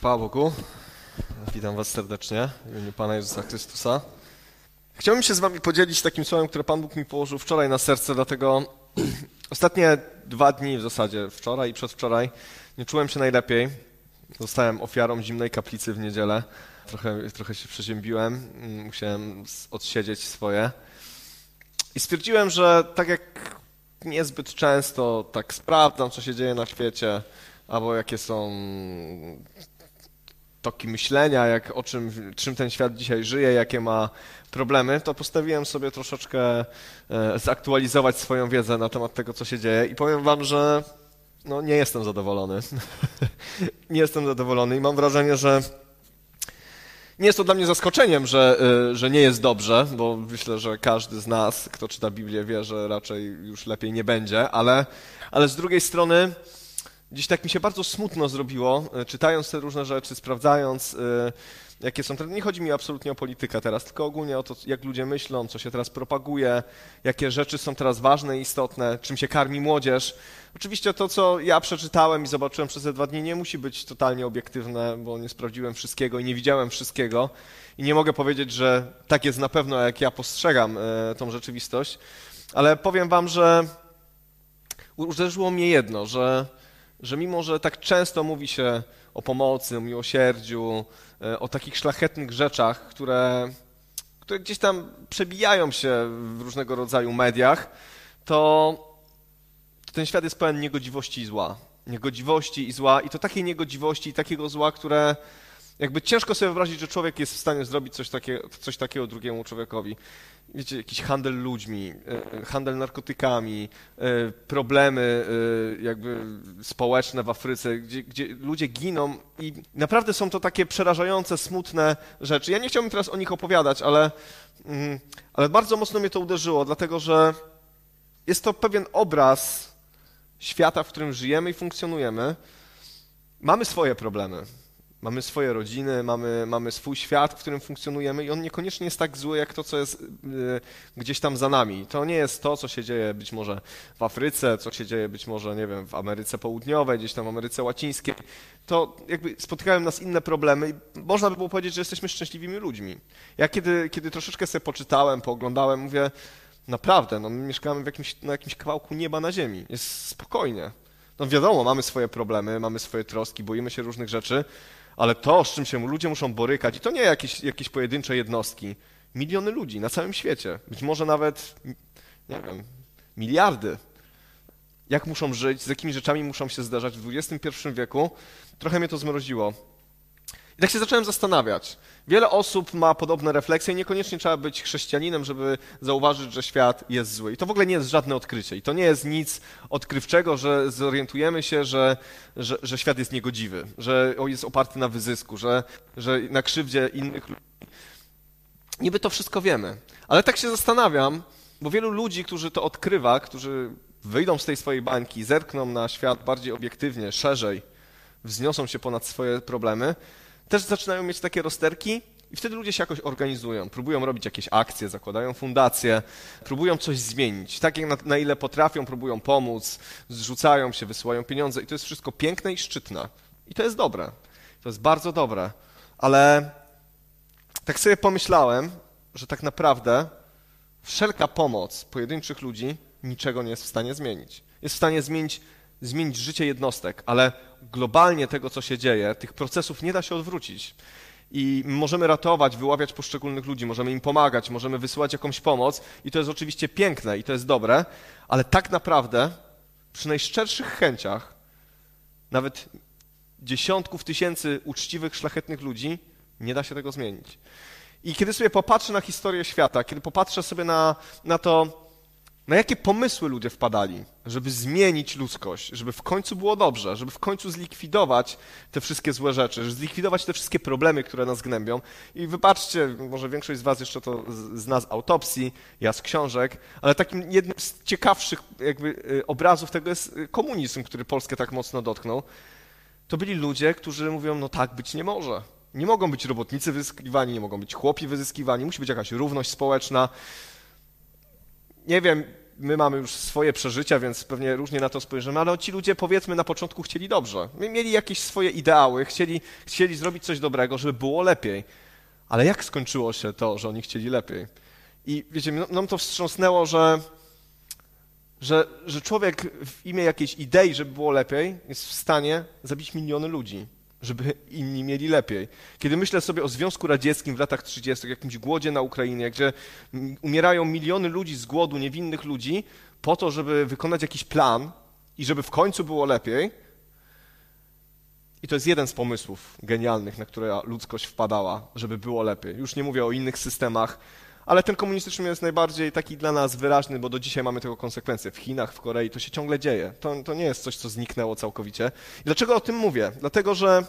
Chwała Bogu. Witam Was serdecznie w imieniu Pana Jezusa Chrystusa. Chciałbym się z Wami podzielić takim słowem, które Pan Bóg mi położył wczoraj na serce, dlatego ostatnie dwa dni w zasadzie, wczoraj i przedwczoraj, nie czułem się najlepiej. Zostałem ofiarą zimnej kaplicy w niedzielę. Trochę, trochę się przeziębiłem, musiałem odsiedzieć swoje. I stwierdziłem, że tak jak niezbyt często tak sprawdzam, co się dzieje na świecie, albo jakie są toki myślenia, jak, o czym, czym ten świat dzisiaj żyje, jakie ma problemy, to postawiłem sobie troszeczkę e, zaktualizować swoją wiedzę na temat tego, co się dzieje i powiem wam, że no, nie jestem zadowolony. nie jestem zadowolony i mam wrażenie, że nie jest to dla mnie zaskoczeniem, że, e, że nie jest dobrze, bo myślę, że każdy z nas, kto czyta Biblię, wie, że raczej już lepiej nie będzie, ale, ale z drugiej strony Dziś tak mi się bardzo smutno zrobiło, e, czytając te różne rzeczy, sprawdzając, e, jakie są trendy. Nie chodzi mi absolutnie o politykę teraz, tylko ogólnie o to, jak ludzie myślą, co się teraz propaguje, jakie rzeczy są teraz ważne i istotne, czym się karmi młodzież. Oczywiście to, co ja przeczytałem i zobaczyłem przez te dwa dni, nie musi być totalnie obiektywne, bo nie sprawdziłem wszystkiego i nie widziałem wszystkiego. I nie mogę powiedzieć, że tak jest na pewno, jak ja postrzegam e, tą rzeczywistość. Ale powiem wam, że uderzyło mnie jedno, że że mimo, że tak często mówi się o pomocy, o miłosierdziu, e, o takich szlachetnych rzeczach, które, które gdzieś tam przebijają się w różnego rodzaju mediach, to, to ten świat jest pełen niegodziwości i zła. Niegodziwości i zła, i to takiej niegodziwości i takiego zła, które jakby ciężko sobie wyobrazić, że człowiek jest w stanie zrobić coś, takie, coś takiego drugiemu człowiekowi wiecie, jakiś handel ludźmi, e, e, handel narkotykami, e, problemy jakby społeczne w Afryce, gdzie, gdzie ludzie giną i naprawdę są to takie przerażające, smutne rzeczy. Ja nie chciałbym teraz o nich opowiadać, ale, mm, ale bardzo mocno mnie to uderzyło, dlatego że jest to pewien obraz świata, w którym żyjemy i funkcjonujemy. Mamy swoje problemy. Mamy swoje rodziny, mamy, mamy swój świat, w którym funkcjonujemy i on niekoniecznie jest tak zły, jak to, co jest y, gdzieś tam za nami. To nie jest to, co się dzieje być może w Afryce, co się dzieje być może, nie wiem, w Ameryce Południowej, gdzieś tam w Ameryce Łacińskiej. To jakby spotykają nas inne problemy i można by było powiedzieć, że jesteśmy szczęśliwymi ludźmi. Ja kiedy, kiedy troszeczkę sobie poczytałem, pooglądałem, mówię, naprawdę, no my mieszkamy w jakimś, na jakimś kawałku nieba na ziemi. Jest spokojnie. No wiadomo, mamy swoje problemy, mamy swoje troski, boimy się różnych rzeczy, ale to, z czym się ludzie muszą borykać, i to nie jakieś, jakieś pojedyncze jednostki, miliony ludzi na całym świecie, być może nawet, nie wiem, miliardy. Jak muszą żyć, z jakimi rzeczami muszą się zdarzać w XXI wieku, trochę mnie to zmroziło. I tak się zacząłem zastanawiać. Wiele osób ma podobne refleksje niekoniecznie trzeba być chrześcijaninem, żeby zauważyć, że świat jest zły. I to w ogóle nie jest żadne odkrycie. I to nie jest nic odkrywczego, że zorientujemy się, że, że, że świat jest niegodziwy, że jest oparty na wyzysku, że, że na krzywdzie innych ludzi. Niby to wszystko wiemy. Ale tak się zastanawiam, bo wielu ludzi, którzy to odkrywa, którzy wyjdą z tej swojej bańki, zerkną na świat bardziej obiektywnie, szerzej, wzniosą się ponad swoje problemy, też zaczynają mieć takie rozterki i wtedy ludzie się jakoś organizują, próbują robić jakieś akcje, zakładają fundacje, próbują coś zmienić. Tak jak na, na, ile potrafią, próbują pomóc, zrzucają się, wysyłają pieniądze i to jest wszystko piękne i szczytne. I to jest dobre. To jest bardzo dobre. Ale tak sobie pomyślałem, że tak naprawdę wszelka pomoc pojedynczych ludzi niczego nie jest w stanie zmienić. Jest w stanie zmienić zmienić życie jednostek, ale globalnie tego, co się dzieje, tych procesów nie da się odwrócić. I możemy ratować, wyławiać poszczególnych ludzi, możemy im pomagać, możemy wysyłać jakąś pomoc, i to jest oczywiście piękne i to jest dobre, ale tak naprawdę przy najszczerszych chęciach, nawet dziesiątków tysięcy uczciwych, szlachetnych ludzi, nie da się tego zmienić. I kiedy sobie popatrzę na historię świata, kiedy popatrzę sobie na, na to, na jakie pomysły ludzie wpadali, żeby zmienić ludzkość, żeby w końcu było dobrze, żeby w końcu zlikwidować te wszystkie złe rzeczy, żeby zlikwidować te wszystkie problemy, które nas gnębią. I wybaczcie, może większość z was jeszcze to zna z autopsji, ja z książek, ale takim jednym z ciekawszych jakby y, obrazów tego jest y, komunizm, który Polskę tak mocno dotknął. To byli ludzie, którzy mówią, no tak być nie może. Nie mogą być robotnicy wyzyskiwani, nie mogą być chłopi wyzyskiwani, musi być jakaś równość społeczna. Nie wiem, my mamy już swoje przeżycia, więc pewnie różnie na to spojrzymy, ale ci ludzie powiedzmy na początku chcieli dobrze. Mieli jakieś swoje ideały, chcieli, chcieli zrobić coś dobrego, żeby było lepiej. Ale jak skończyło się to, że oni chcieli lepiej? I wiecie, nam to wstrząsnęło, że, że, że człowiek w imię jakiejś idei, żeby było lepiej, jest w stanie zabić miliony ludzi żeby inni mieli lepiej. Kiedy myślę sobie o Związku Radzieckim w latach 30., jakimś głodzie na Ukrainie, gdzie umierają miliony ludzi z głodu, niewinnych ludzi, po to, żeby wykonać jakiś plan i żeby w końcu było lepiej. I to jest jeden z pomysłów genialnych, na które ludzkość wpadała, żeby było lepiej. Już nie mówię o innych systemach, ale ten komunistyczny jest najbardziej taki dla nas wyraźny, bo do dzisiaj mamy tego konsekwencje. W Chinach, w Korei to się ciągle dzieje. To, to nie jest coś, co zniknęło całkowicie. I dlaczego o tym mówię? Dlatego, że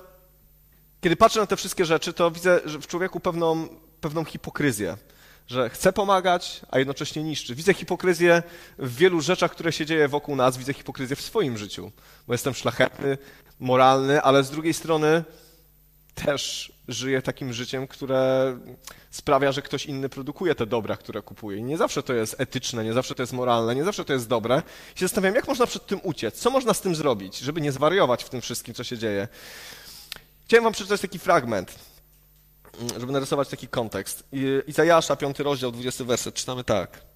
kiedy patrzę na te wszystkie rzeczy, to widzę w człowieku pewną, pewną hipokryzję że chce pomagać, a jednocześnie niszczy. Widzę hipokryzję w wielu rzeczach, które się dzieje wokół nas, widzę hipokryzję w swoim życiu, bo jestem szlachetny, moralny, ale z drugiej strony też żyję takim życiem, które sprawia, że ktoś inny produkuje te dobra, które kupuje. I nie zawsze to jest etyczne, nie zawsze to jest moralne, nie zawsze to jest dobre. I się zastanawiam, jak można przed tym uciec? Co można z tym zrobić, żeby nie zwariować w tym wszystkim, co się dzieje? Chciałem wam przeczytać taki fragment, żeby narysować taki kontekst. Izajasza, 5 rozdział, 20 werset, czytamy tak.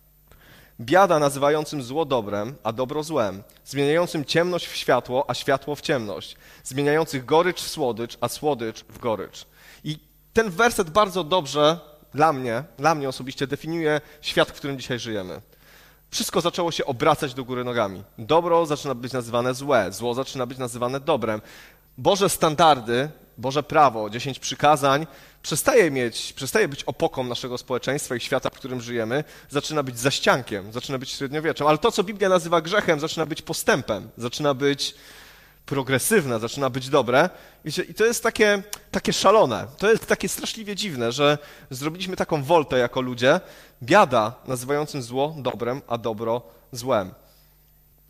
Biada nazywającym zło dobrem, a dobro złem, zmieniającym ciemność w światło, a światło w ciemność, zmieniających gorycz w słodycz, a słodycz w gorycz. I ten werset bardzo dobrze dla mnie, dla mnie osobiście definiuje świat, w którym dzisiaj żyjemy. Wszystko zaczęło się obracać do góry nogami. Dobro zaczyna być nazywane złe, zło zaczyna być nazywane dobrem. Boże standardy, Boże prawo, dziesięć przykazań przestaje mieć, przestaje być opoką naszego społeczeństwa i świata, w którym żyjemy, zaczyna być zaściankiem, zaczyna być średniowieczem. Ale to, co Biblia nazywa grzechem, zaczyna być postępem, zaczyna być progresywne, zaczyna być dobre. I to jest takie, takie szalone, to jest takie straszliwie dziwne, że zrobiliśmy taką woltę jako ludzie, biada nazywającym zło dobrem, a dobro złem.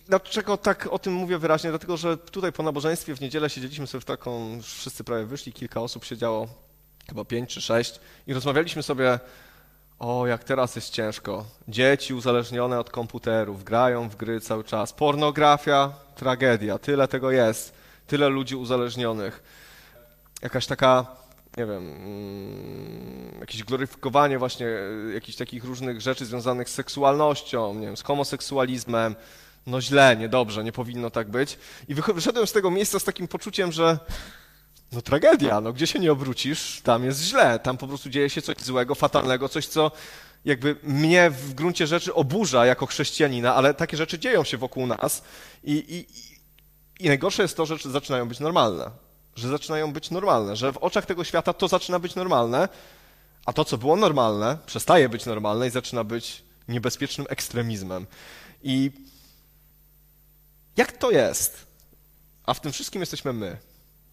Dlaczego tak o tym mówię wyraźnie? Dlatego, że tutaj po nabożeństwie w niedzielę siedzieliśmy sobie w taką, wszyscy prawie wyszli, kilka osób siedziało, chyba pięć czy sześć, i rozmawialiśmy sobie o, jak teraz jest ciężko. Dzieci uzależnione od komputerów, grają w gry cały czas. Pornografia, tragedia. Tyle tego jest. Tyle ludzi uzależnionych. Jakaś taka, nie wiem, mm, jakieś gloryfikowanie właśnie e, jakichś takich różnych rzeczy związanych z seksualnością, nie wiem, z homoseksualizmem. No źle, niedobrze, nie powinno tak być. I wyszedłem z tego miejsca z takim poczuciem, że no tragedia, no gdzie się nie obrócisz, tam jest źle, tam po prostu dzieje się coś złego, fatalnego, coś, co jakby mnie w gruncie rzeczy oburza jako chrześcijanina, ale takie rzeczy dzieją się wokół nas i, i, i najgorsze jest to, że zaczynają być normalne, że zaczynają być normalne, że w oczach tego świata to zaczyna być normalne, a to, co było normalne, przestaje być normalne i zaczyna być niebezpiecznym ekstremizmem. I jak to jest? A w tym wszystkim jesteśmy my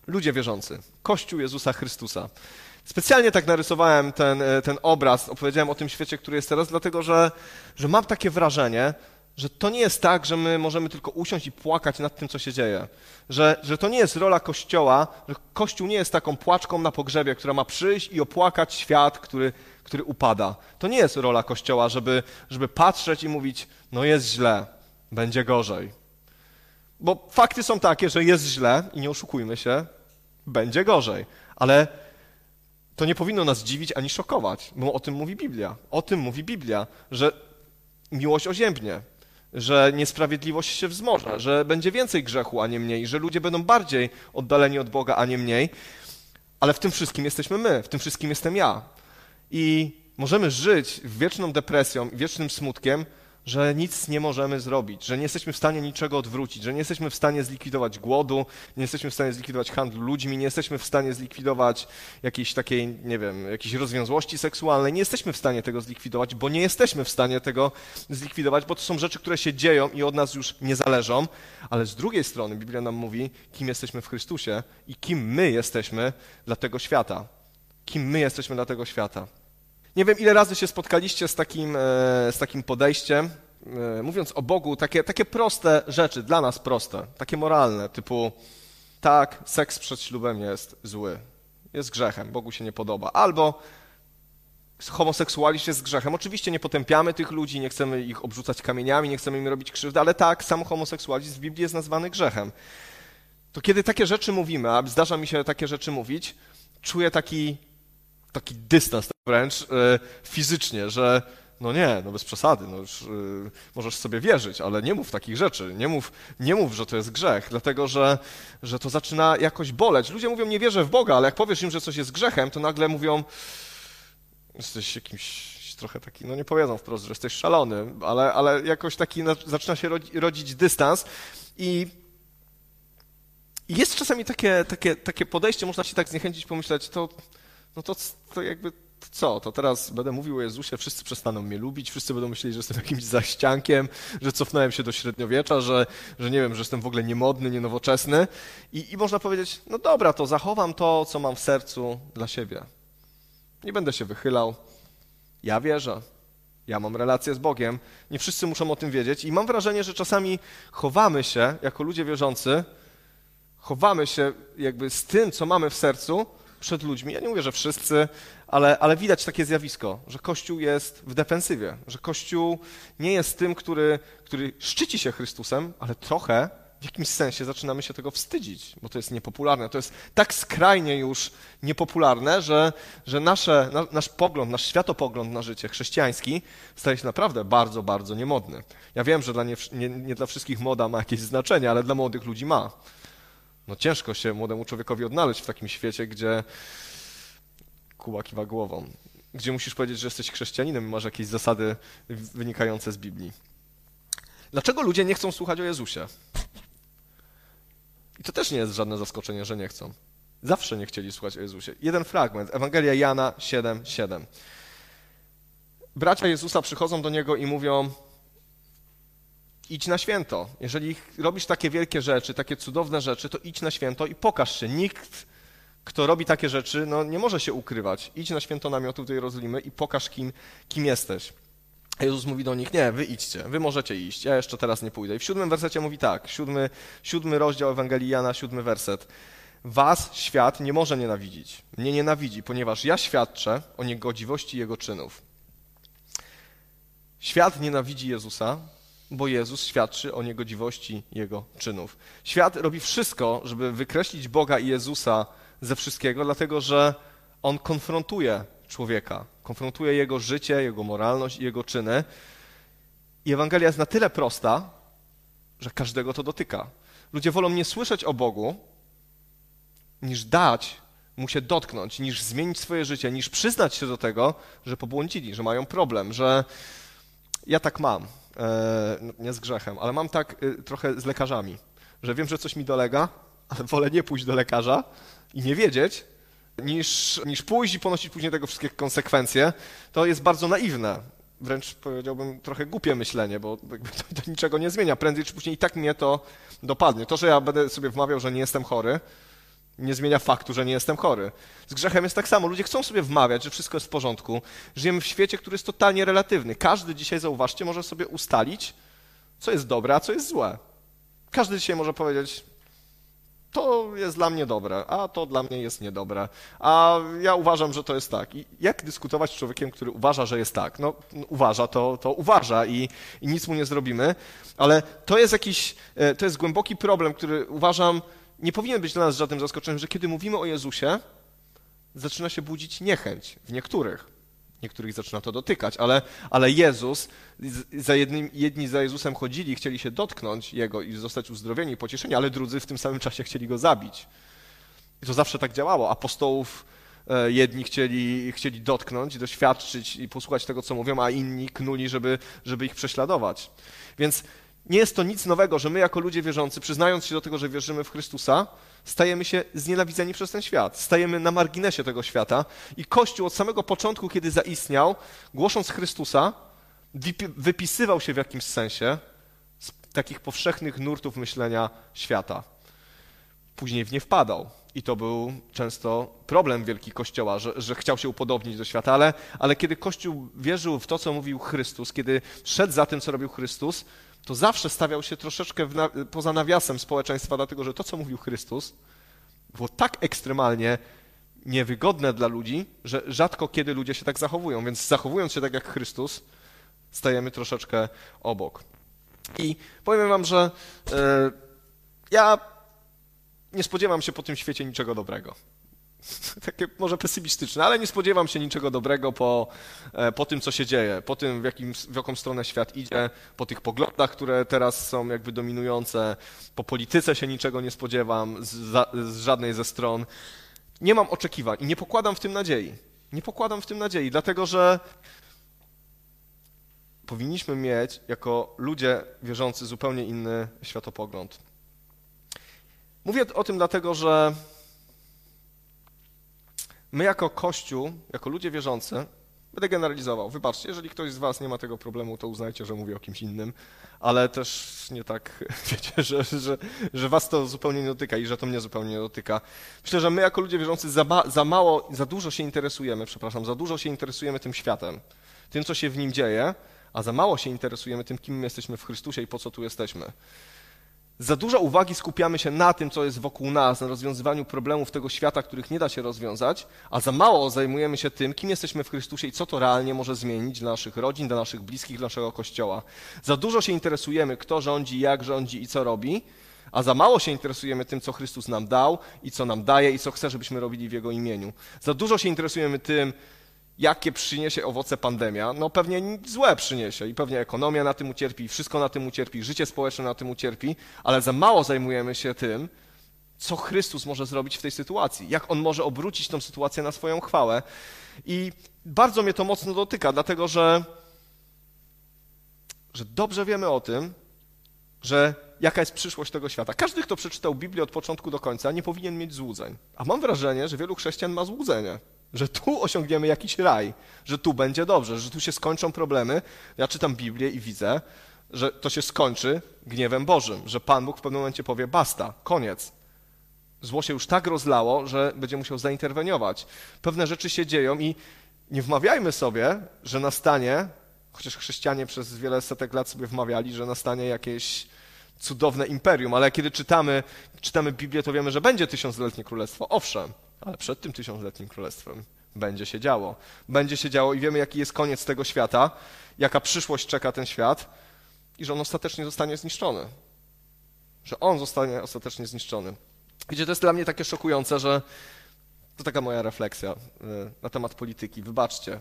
ludzie wierzący, Kościół Jezusa Chrystusa. Specjalnie tak narysowałem ten, e, ten obraz, opowiedziałem o tym świecie, który jest teraz, dlatego że, że mam takie wrażenie, że to nie jest tak, że my możemy tylko usiąść i płakać nad tym, co się dzieje. Że, że to nie jest rola Kościoła, że Kościół nie jest taką płaczką na pogrzebie, która ma przyjść i opłakać świat, który, który upada. To nie jest rola Kościoła, żeby, żeby patrzeć i mówić, no jest źle, będzie gorzej. Bo fakty są takie, że jest źle i nie oszukujmy się, będzie gorzej. Ale to nie powinno nas dziwić ani szokować, bo o tym mówi Biblia. O tym mówi Biblia, że miłość oziębnie, że niesprawiedliwość się wzmoże, że będzie więcej grzechu, a nie mniej, że ludzie będą bardziej oddaleni od Boga, a nie mniej. Ale w tym wszystkim jesteśmy my, w tym wszystkim jestem ja. I możemy żyć wieczną depresją, wiecznym smutkiem, że nic nie możemy zrobić, że nie jesteśmy w stanie niczego odwrócić, że nie jesteśmy w stanie zlikwidować głodu, nie jesteśmy w stanie zlikwidować handlu ludźmi, nie jesteśmy w stanie zlikwidować jakiejś takiej, nie wiem, jakiejś rozwiązłości seksualnej, nie jesteśmy w stanie tego zlikwidować, bo nie jesteśmy w stanie tego zlikwidować, bo to są rzeczy, które się dzieją i od nas już nie zależą, ale z drugiej strony Biblia nam mówi, kim jesteśmy w Chrystusie i kim my jesteśmy dla tego świata. Kim my jesteśmy dla tego świata. Nie wiem, ile razy się spotkaliście z takim, e, z takim podejściem, e, mówiąc o Bogu, takie, takie proste rzeczy, dla nas proste, takie moralne, typu tak, seks przed ślubem jest zły, jest grzechem, Bogu się nie podoba. Albo homoseksualizm jest grzechem. Oczywiście nie potępiamy tych ludzi, nie chcemy ich obrzucać kamieniami, nie chcemy im robić krzywdy, ale tak, sam homoseksualizm w Biblii jest nazwany grzechem. To kiedy takie rzeczy mówimy, a zdarza mi się takie rzeczy mówić, czuję taki, taki dystans wręcz yy, fizycznie, że no nie, no bez przesady, no już yy, możesz sobie wierzyć, ale nie mów takich rzeczy, nie mów, nie mów, że to jest grzech, dlatego że, że to zaczyna jakoś boleć. Ludzie mówią, nie wierzę w Boga, ale jak powiesz im, że coś jest grzechem, to nagle mówią, jesteś jakimś trochę taki, no nie powiedzą wprost, że jesteś szalony, ale, ale jakoś taki zaczyna się rodzić dystans i jest czasami takie, takie, takie podejście, można się tak zniechęcić, pomyśleć, to, no to, to jakby to co, to teraz będę mówił o Jezusie, wszyscy przestaną mnie lubić, wszyscy będą myśleli, że jestem jakimś zaściankiem, że cofnąłem się do średniowiecza, że, że nie wiem, że jestem w ogóle niemodny, nienowoczesny. I, I można powiedzieć, no dobra, to zachowam to, co mam w sercu dla siebie. Nie będę się wychylał. Ja wierzę. Ja mam relację z Bogiem. Nie wszyscy muszą o tym wiedzieć. I mam wrażenie, że czasami chowamy się, jako ludzie wierzący, chowamy się jakby z tym, co mamy w sercu, przed ludźmi. Ja nie mówię, że wszyscy, ale, ale widać takie zjawisko, że Kościół jest w defensywie, że Kościół nie jest tym, który, który szczyci się Chrystusem, ale trochę w jakimś sensie zaczynamy się tego wstydzić, bo to jest niepopularne. To jest tak skrajnie już niepopularne, że, że nasze, na, nasz pogląd, nasz światopogląd na życie chrześcijański staje się naprawdę bardzo, bardzo niemodny. Ja wiem, że dla nie, nie, nie dla wszystkich moda ma jakieś znaczenie, ale dla młodych ludzi ma. No ciężko się młodemu człowiekowi odnaleźć w takim świecie, gdzie Kuba kiwa głową, gdzie musisz powiedzieć, że jesteś chrześcijaninem masz jakieś zasady wynikające z Biblii. Dlaczego ludzie nie chcą słuchać o Jezusie? I to też nie jest żadne zaskoczenie, że nie chcą. Zawsze nie chcieli słuchać o Jezusie. Jeden fragment, Ewangelia Jana 7:7. 7. Bracia Jezusa przychodzą do niego i mówią: idź na święto. Jeżeli robisz takie wielkie rzeczy, takie cudowne rzeczy, to idź na święto i pokaż się. Nikt, kto robi takie rzeczy, no, nie może się ukrywać. Idź na święto namiotu tej Jerozolimy i pokaż, kim, kim jesteś. A Jezus mówi do nich, nie, wy idźcie, wy możecie iść, ja jeszcze teraz nie pójdę. I w siódmym wersecie mówi tak, siódmy, siódmy rozdział Ewangelii Jana, siódmy werset. Was świat nie może nienawidzić. Mnie nienawidzi, ponieważ ja świadczę o niegodziwości Jego czynów. Świat nienawidzi Jezusa, bo Jezus świadczy o niegodziwości Jego czynów. Świat robi wszystko, żeby wykreślić Boga i Jezusa ze wszystkiego, dlatego że On konfrontuje człowieka, konfrontuje jego życie, jego moralność i jego czyny. I Ewangelia jest na tyle prosta, że każdego to dotyka. Ludzie wolą nie słyszeć o Bogu, niż dać mu się dotknąć, niż zmienić swoje życie, niż przyznać się do tego, że pobłądzili, że mają problem, że ja tak mam. E, nie z grzechem, ale mam tak y, trochę z lekarzami, że wiem, że coś mi dolega, ale wolę nie pójść do lekarza i nie wiedzieć, niż, niż pójść i ponosić później tego wszystkie konsekwencje. To jest bardzo naiwne. Wręcz powiedziałbym trochę głupie myślenie, bo to, to niczego nie zmienia. Prędzej czy później i tak mnie to dopadnie. To, że ja będę sobie wmawiał, że nie jestem chory, nie zmienia faktu, że nie jestem chory. Z grzechem jest tak samo. Ludzie chcą sobie wmawiać, że wszystko jest w porządku. Żyjemy w świecie, który jest totalnie relatywny. Każdy dzisiaj, zauważcie, może sobie ustalić, co jest dobre, a co jest złe. Każdy dzisiaj może powiedzieć, to jest dla mnie dobre, a to dla mnie jest niedobre. A ja uważam, że to jest tak. I jak dyskutować z człowiekiem, który uważa, że jest tak? No, uważa, to, to uważa i, i nic mu nie zrobimy. Ale to jest jakiś, e, to jest głęboki problem, który uważam, nie powinien być dla nas żadnym zaskoczeniem, że kiedy mówimy o Jezusie, zaczyna się budzić niechęć w niektórych. Niektórych zaczyna to dotykać, ale, ale Jezus, za jednym, jedni za Jezusem chodzili, chcieli się dotknąć Jego i zostać uzdrowieni pocieszeni, ale drudzy w tym samym czasie chcieli Go zabić. I to zawsze tak działało. Apostołów e, jedni chcieli, chcieli dotknąć, doświadczyć i posłuchać tego, co mówią, a inni knuli, żeby, żeby ich prześladować. Więc nie jest to nic nowego, że my jako ludzie wierzący, przyznając się do tego, że wierzymy w Chrystusa, stajemy się znienawidzeni przez ten świat. Stajemy na marginesie tego świata i Kościół od samego początku, kiedy zaistniał, głosząc Chrystusa, wypisywał się w jakimś sensie z takich powszechnych nurtów myślenia świata. Później w nie wpadał. I to był często problem wielki Kościoła, że, że, chciał się upodobnić do świata, ale, ale kiedy Kościół wierzył w to, co mówił Chrystus, kiedy szedł za tym, co robił Chrystus, to zawsze stawiał się troszeczkę na, poza nawiasem społeczeństwa, dlatego że to, co mówił Chrystus, było tak ekstremalnie niewygodne dla ludzi, że rzadko kiedy ludzie się tak zachowują, więc zachowując się tak jak Chrystus, stajemy troszeczkę obok. I powiem wam, że e, ja nie spodziewam się po tym świecie niczego dobrego. Takie może pesymistyczne, ale nie spodziewam się niczego dobrego po, e, po tym, co się dzieje, po tym, w, jakim, w jaką stronę świat idzie, po tych poglądach, które teraz są jakby dominujące, po polityce się niczego nie spodziewam z, z żadnej ze stron. Nie mam oczekiwań i nie pokładam w tym nadziei. Nie pokładam w tym nadziei, dlatego że powinniśmy mieć jako ludzie wierzący zupełnie inny światopogląd. Mówię o tym dlatego, że my jako Kościół, jako ludzie wierzący, będę generalizował. Wybaczcie, jeżeli ktoś z Was nie ma tego problemu, to uznajcie, że mówię o kimś innym, ale też nie tak, wiecie, że, że, że Was to zupełnie nie dotyka i że to mnie zupełnie nie dotyka. Myślę, że my jako ludzie wierzący za, za mało, za dużo się interesujemy, przepraszam, za dużo się interesujemy tym światem, tym, co się w nim dzieje, a za mało się interesujemy tym, kim my jesteśmy w Chrystusie i po co tu jesteśmy. Za dużo uwagi skupiamy się na tym, co jest wokół nas, na rozwiązywaniu problemów tego świata, których nie da się rozwiązać, a za mało zajmujemy się tym, kim jesteśmy w Chrystusie i co to realnie może zmienić dla naszych rodzin, dla naszych bliskich, dla naszego kościoła. Za dużo się interesujemy, kto rządzi, jak rządzi i co robi, a za mało się interesujemy tym, co Chrystus nam dał i co nam daje i co chce, żebyśmy robili w Jego imieniu. Za dużo się interesujemy tym, jakie przyniesie owoce pandemia, no pewnie złe przyniesie i pewnie ekonomia na tym ucierpi, wszystko na tym ucierpi, życie społeczne na tym ucierpi, ale za mało zajmujemy się tym, co Chrystus może zrobić w tej sytuacji, jak On może obrócić tę sytuację na swoją chwałę. I bardzo mnie to mocno dotyka, dlatego że, że dobrze wiemy o tym, że jaka jest przyszłość tego świata. Każdy, kto przeczytał Biblię od początku do końca, nie powinien mieć złudzeń. A mam wrażenie, że wielu chrześcijan ma złudzenie że tu osiągniemy jakiś raj, że tu będzie dobrze, że tu się skończą problemy. Ja czytam Biblię i widzę, że to się skończy gniewem Bożym, że Pan Bóg w pewnym momencie powie basta, koniec. Zło się już tak rozlało, że będzie musiał zainterweniować. Pewne rzeczy się dzieją i nie wmawiajmy sobie, że nastanie, chociaż chrześcijanie przez wiele setek lat sobie wmawiali, że nastanie jakieś cudowne imperium, ale kiedy czytamy, czytamy Biblię, to wiemy, że będzie tysiącletnie królestwo. Owszem, ale przed tym tysiącletnim królestwem będzie się działo. Będzie się działo i wiemy, jaki jest koniec tego świata, jaka przyszłość czeka ten świat i że on ostatecznie zostanie zniszczony. Że on zostanie ostatecznie zniszczony. Wiecie, to jest dla mnie takie szokujące, że to taka moja refleksja y, na temat polityki. Wybaczcie,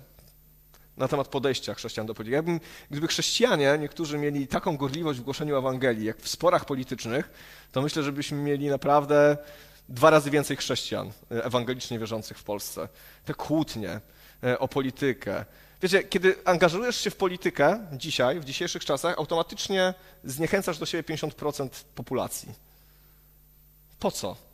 na temat podejścia chrześcijan do polityki. Jakbym, gdyby chrześcijanie, niektórzy mieli taką gorliwość w głoszeniu Ewangelii, jak w sporach politycznych, to myślę, że byśmy mieli naprawdę dwa razy więcej chrześcijan e, ewangelicznie wierzących w Polsce. Te kłótnie e, o politykę. Wiecie, kiedy angażujesz się w politykę dzisiaj, w dzisiejszych czasach, automatycznie zniechęcasz do siebie 50% populacji. Po co?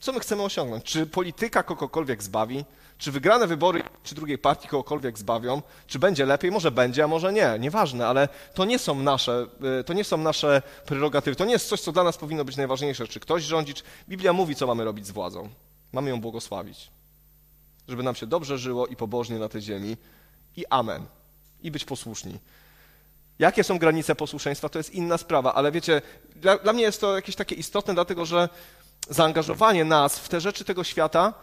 Co my chcemy osiągnąć? Czy polityka kogokolwiek zbawi? Czy wygrane wybory czy drugiej partii kogokolwiek zbawią? Czy będzie lepiej? Może będzie, a może nie. Nieważne, ale to nie są nasze, y, to nie są nasze prerogatywy. To nie jest coś, co dla nas powinno być najważniejsze. Czy ktoś rządzi? Czy... Biblia mówi, co mamy robić z władzą. Mamy ją błogosławić. Żeby nam się dobrze żyło i pobożnie na tej ziemi. I amen. I być posłuszni. Jakie są granice posłuszeństwa, to jest inna sprawa, ale wiecie, dla, dla mnie jest to jakieś takie istotne, dlatego że zaangażowanie nas w te rzeczy tego świata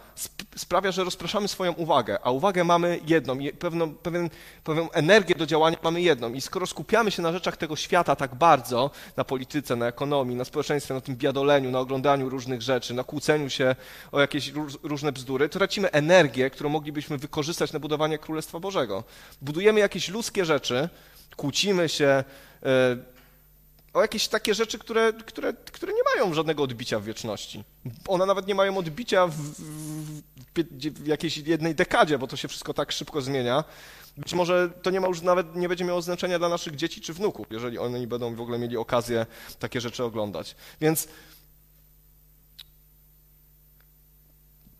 sprawia, że rozpraszamy swoją uwagę, a uwagę mamy jedną, pewną, pewien, pewną energię do działania mamy jedną. I skoro skupiamy się na rzeczach tego świata tak bardzo, na polityce, na ekonomii, na społeczeństwie, na tym biadoleniu, na oglądaniu różnych rzeczy, na kłóceniu się o jakieś różne bzdury, to tracimy energię, którą moglibyśmy wykorzystać na budowanie Królestwa Bożego. Budujemy jakieś ludzkie rzeczy, kłócimy się, e, o jakieś takie rzeczy, które, które, które nie mają żadnego odbicia w wieczności. One nawet nie mają odbicia w, w, w, jakiejś jednej dekadzie, bo to się wszystko tak szybko zmienia. Być może to nie ma już nawet nie będzie miało znaczenia dla naszych dzieci czy wnuków, jeżeli oni będą w ogóle mieli okazję takie rzeczy oglądać. Więc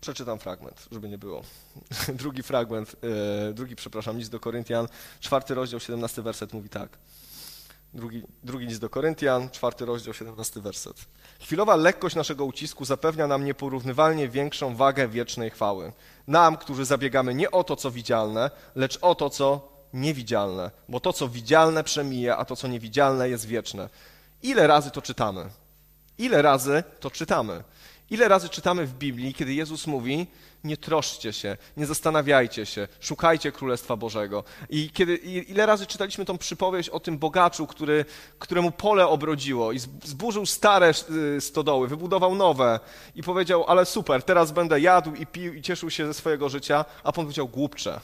przeczytam fragment, żeby nie było. drugi fragment, e, drugi, przepraszam, list do Koryntian, czwarty rozdział, 17 werset mówi tak. Drugi, drugi list do Koryntian, czwarty rozdział, 17 werset. Chwilowa lekkość naszego ucisku zapewnia nam nieporównywalnie większą wagę wiecznej chwały. Nam, którzy zabiegamy nie o to, co widzialne, lecz o to, co niewidzialne. Bo to, co widzialne przemija, a to, co niewidzialne jest wieczne. Ile razy to czytamy? Ile razy to czytamy? Ile razy czytamy w Biblii, kiedy Jezus mówi: Nie troszcie się, nie zastanawiajcie się, szukajcie Królestwa Bożego. I kiedy, ile razy czytaliśmy tą przypowieść o tym bogaczu, który, któremu pole obrodziło i zburzył stare y, stodoły, wybudował nowe i powiedział: Ale super, teraz będę jadł i pił i cieszył się ze swojego życia, a Pan powiedział: Głupcze,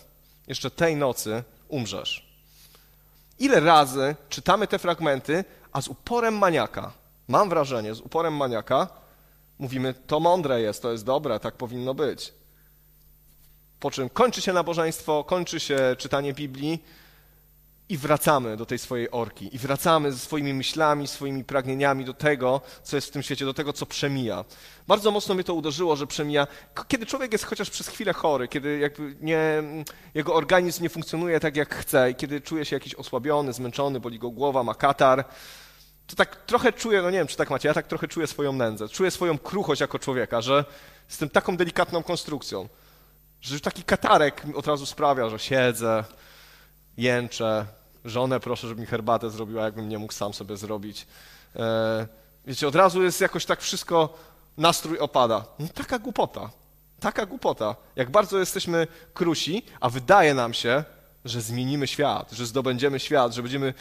jeszcze tej nocy umrzesz. Ile razy czytamy te fragmenty, a z uporem maniaka, mam wrażenie, z uporem maniaka, mówimy, to mądre jest, to jest dobre, tak powinno być. Po czym kończy się nabożeństwo, kończy się czytanie Biblii i wracamy do tej swojej orki. I wracamy ze swoimi myślami, swoimi pragnieniami do tego, co jest w tym świecie, do tego, co przemija. Bardzo mocno mnie to uderzyło, że przemija, kiedy człowiek jest chociaż przez chwilę chory, kiedy jakby nie, jego organizm nie funkcjonuje tak, jak chce i kiedy czuje się jakiś osłabiony, zmęczony, boli go głowa, ma katar, to tak trochę czuję, no nie wiem, czy tak macie, ja tak trochę czuję swoją nędzę, czuję swoją kruchość jako człowieka, że jestem taką delikatną konstrukcją, że taki katarek od razu sprawia, że siedzę, jęczę, żonę proszę, żeby mi herbatę zrobiła, jakbym nie mógł sam sobie zrobić. E, wiecie, od razu jest jakoś tak wszystko, nastrój opada. No, taka głupota, taka głupota. Jak bardzo jesteśmy krusi, a wydaje nam się, że zmienimy świat, że zdobędziemy świat, że będziemy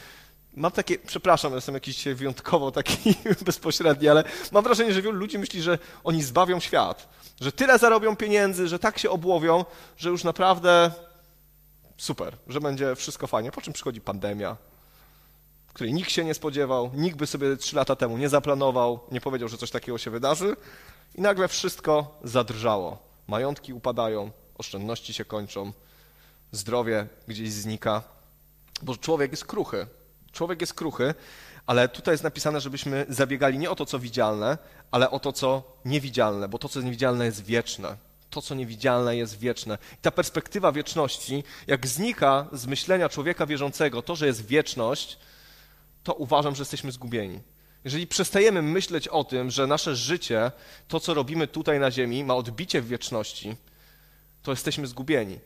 Mam takie, przepraszam, jestem jakiś wyjątkowo taki bezpośredni, ale mam wrażenie, że wielu ludzi myśli, że oni zbawią świat, że tyle zarobią pieniędzy, że tak się obłowią, że już naprawdę super, że będzie wszystko fajnie. Po czym przychodzi pandemia, której nikt się nie spodziewał, nikt by sobie trzy lata temu nie zaplanował, nie powiedział, że coś takiego się wydarzy i nagle wszystko zadrżało. Majątki upadają, oszczędności się kończą, zdrowie gdzieś znika, bo człowiek jest kruchy. Człowiek jest kruchy, ale tutaj jest napisane, żebyśmy zabiegali nie o to, co widzialne, ale o to, co niewidzialne, bo to, co niewidzialne jest wieczne. To, co niewidzialne jest wieczne. I ta perspektywa wieczności, jak znika z myślenia człowieka wierzącego to, że jest wieczność, to uważam, że jesteśmy zgubieni. Jeżeli przestajemy myśleć o tym, że nasze życie, to co robimy tutaj na Ziemi, ma odbicie w wieczności, to jesteśmy zgubieni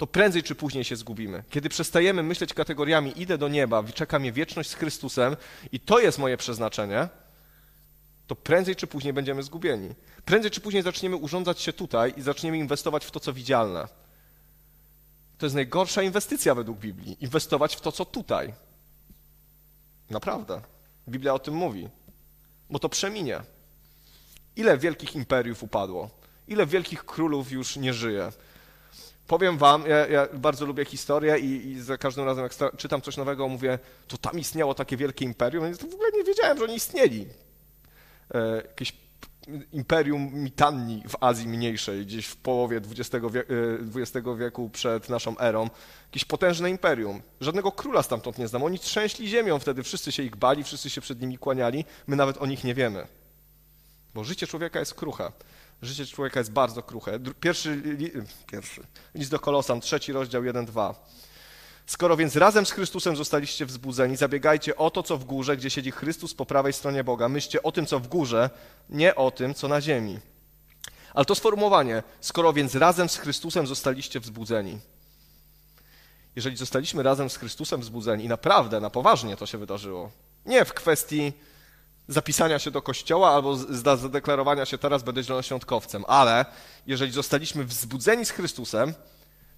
to prędzej czy później się zgubimy. Kiedy przestajemy myśleć kategoriami idę do nieba, czeka mnie wieczność z Chrystusem i to jest moje przeznaczenie, to prędzej czy później będziemy zgubieni. Prędzej czy później zaczniemy urządzać się tutaj i zaczniemy inwestować w to, co widzialne. To jest najgorsza inwestycja według Biblii. Inwestować w to, co tutaj. Naprawdę. Biblia o tym mówi. Bo to przeminie. Ile wielkich imperiów upadło? Ile wielkich królów już nie żyje? Powiem wam, ja, ja bardzo lubię historię i, i, za każdym razem, jak czytam coś nowego, mówię, to tam istniało takie wielkie imperium, więc w ogóle nie wiedziałem, że oni istnieli. E, jakieś imperium Mitanni w Azji Mniejszej, gdzieś w połowie XX wieku, XX wieku przed naszą erą. Jakieś potężne imperium. Żadnego króla stamtąd nie znam. Oni trzęśli ziemią wtedy, wszyscy się ich bali, wszyscy się przed nimi kłaniali. My nawet o nich nie wiemy. Bo życie człowieka jest kruche. Życie człowieka jest bardzo kruche. Pierwszy, pierwszy list do Kolosan, trzeci rozdział 1-2. Skoro więc razem z Chrystusem zostaliście wzbudzeni, zabiegajcie o to, co w górze, gdzie siedzi Chrystus po prawej stronie Boga. Myślcie o tym, co w górze, nie o tym, co na ziemi. Ale to sformułowanie, skoro więc razem z Chrystusem zostaliście wzbudzeni. Jeżeli zostaliśmy razem z Chrystusem wzbudzeni, i naprawdę, na poważnie to się wydarzyło, nie w kwestii zapisania się do kościoła albo zadeklarowania się teraz będę zielonoświątkowcem, ale jeżeli zostaliśmy wzbudzeni z Chrystusem,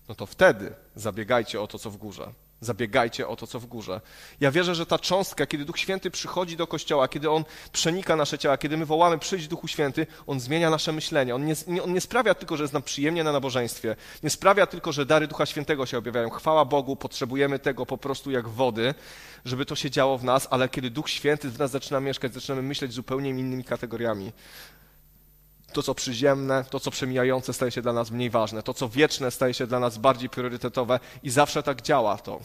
no to wtedy zabiegajcie o to, co w górze. Zabiegajcie o to, co w górze. Ja wierzę, że ta cząstka, kiedy Duch Święty przychodzi do kościoła, kiedy On przenika nasze ciała, kiedy my wołamy przyjdź Duchu Święty, On zmienia nasze myślenie. On nie, on nie sprawia tylko, że jest nam przyjemnie na nabożeństwie. Nie sprawia tylko, że dary Ducha Świętego się objawiają. Chwała Bogu, potrzebujemy tego po prostu jak wody, żeby to się działo w nas, ale kiedy Duch Święty w nas zaczyna mieszkać, zaczynamy myśleć zupełnie innymi kategoriami to, co przyziemne, to, co przemijające, staje się dla nas mniej ważne. To, co wieczne, staje się dla nas bardziej priorytetowe i zawsze tak działa to.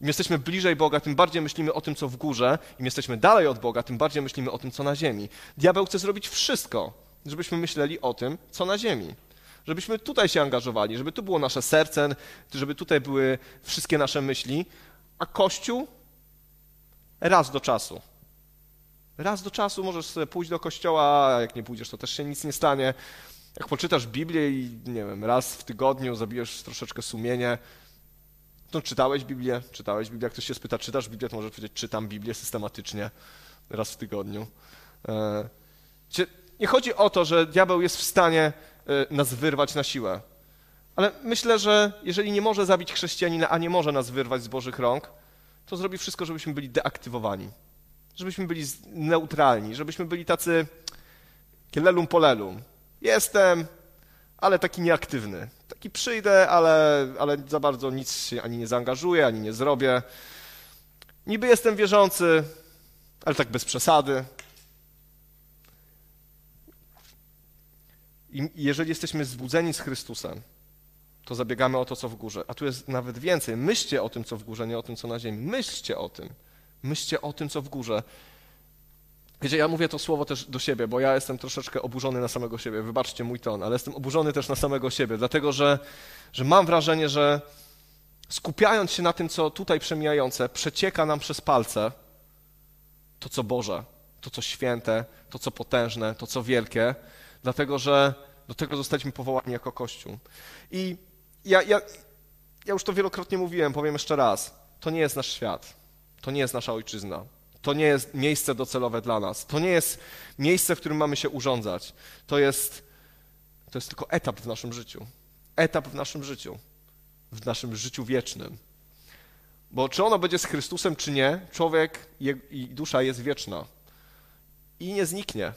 Im jesteśmy bliżej Boga, tym bardziej myślimy o tym, co w górze, im jesteśmy dalej od Boga, tym bardziej myślimy o tym, co na ziemi. Diabeł chce zrobić wszystko, żebyśmy myśleli o tym, co na ziemi. Żebyśmy tutaj się angażowali, żeby tu było nasze serce, żeby tutaj były wszystkie nasze myśli, a Kościół raz do czasu. Raz do czasu możesz sobie pójść do kościoła, a jak nie pójdziesz, to też się nic nie stanie. Jak poczytasz Biblię i nie wiem, raz w tygodniu zabijesz troszeczkę sumienie, to czytałeś Biblię? Czytałeś Biblię? Jak ktoś się spyta, czytasz Biblię, to możesz powiedzieć, czytam Biblię systematycznie, raz w tygodniu. E, nie chodzi o to, że diabeł jest w stanie y, nas wyrwać na siłę. Ale myślę, że jeżeli nie może zabić chrześcijanina, a nie może nas wyrwać z Bożych rąk, to zrobi wszystko, żebyśmy byli deaktywowani. Żebyśmy byli neutralni, żebyśmy byli tacy kielelum polelum. Jestem, ale taki nieaktywny. Taki przyjdę, ale, ale za bardzo nic się ani nie zaangażuję, ani nie zrobię. Niby jestem wierzący, ale tak bez przesady. I jeżeli jesteśmy zbudzeni z Chrystusem, to zabiegamy o to, co w górze. A tu jest nawet więcej. Myślcie o tym, co w górze, nie o tym, co na ziemi. Myślcie o tym. Myślcie o tym, co w górze. Wiecie, ja mówię to słowo też do siebie, bo ja jestem troszeczkę oburzony na samego siebie. Wybaczcie mój ton, ale jestem oburzony też na samego siebie, dlatego że, że mam wrażenie, że skupiając się na tym, co tutaj przemijające, przecieka nam przez palce to, co Boże, to, co święte, to, co potężne, to, co wielkie, dlatego że do tego zostaliśmy powołani jako Kościół. I ja, ja, ja już to wielokrotnie mówiłem, powiem jeszcze raz. To nie jest nasz świat. To nie jest nasza ojczyzna. To nie jest miejsce docelowe dla nas. To nie jest miejsce, w którym mamy się urządzać. To jest, to jest tylko etap w naszym życiu. Etap w naszym życiu. W naszym życiu wiecznym. Bo czy ono będzie z Chrystusem, czy nie, człowiek i dusza jest wieczna. I nie zniknie.